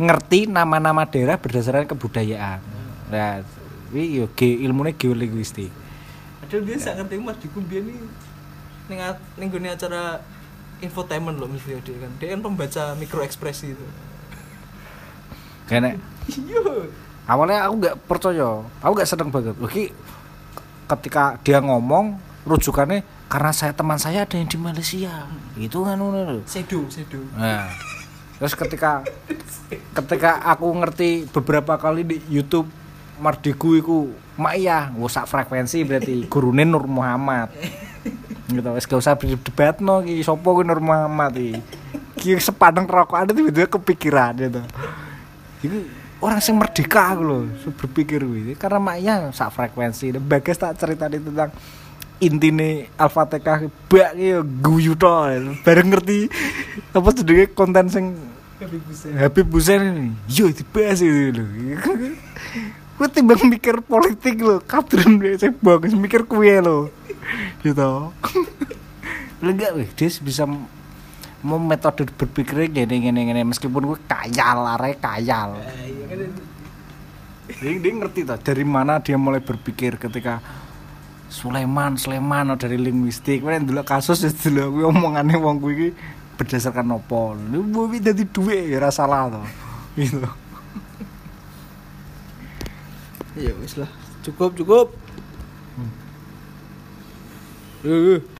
Ngerti nama-nama daerah berdasarkan kebudayaan. Nah ini yo ge ilmunya geolinguistik. Padahal dia ngerti mas. Di kumbian nih ning a- ning acara infotainment loh mesti dia kan. Dia kan pembaca mikro ekspresi itu. Karena iya. Awalnya aku nggak percaya. Aku nggak seneng banget. Oke, ketika dia ngomong rujukannya karena saya teman saya ada yang di Malaysia. Itu kan. Sedo, sedo. Nah, terus ketika ketika aku ngerti beberapa kali di YouTube Mardigu iku mak iya, sak frekuensi berarti gurune Nur Muhammad. Gitu, wis gak usah berdebatno iki sapa kuwi Nur Muhammad iki. Ki sepadang rokok ada tiba-tiba kepikiran gitu. Iki orang sing merdeka aku loh, berpikir kuwi. Karena mak iya sak frekuensi. Bagas tak ceritani tentang intine Al-Fatihah bak ya guyu to. Bareng ngerti apa jenenge konten sing Habib Hussein ini yo dibahas itu lho gue timbang mikir politik lho kadrun gue saya bagus mikir kue lho gitu lho enggak weh dia bisa mau metode berpikirnya gini gini gini meskipun gue kayal arahnya kayal dia, dia ngerti tuh dari mana dia mulai berpikir ketika Sulaiman, Sulaiman oh, dari linguistik. Kan dulu kasus ya dulu gue omongannya wong gue iki berdasarkan nopo. Lu gue jadi duit ya ora salah tuh. Gitu. Ya wis lah. Cukup, cukup. Eh, eh.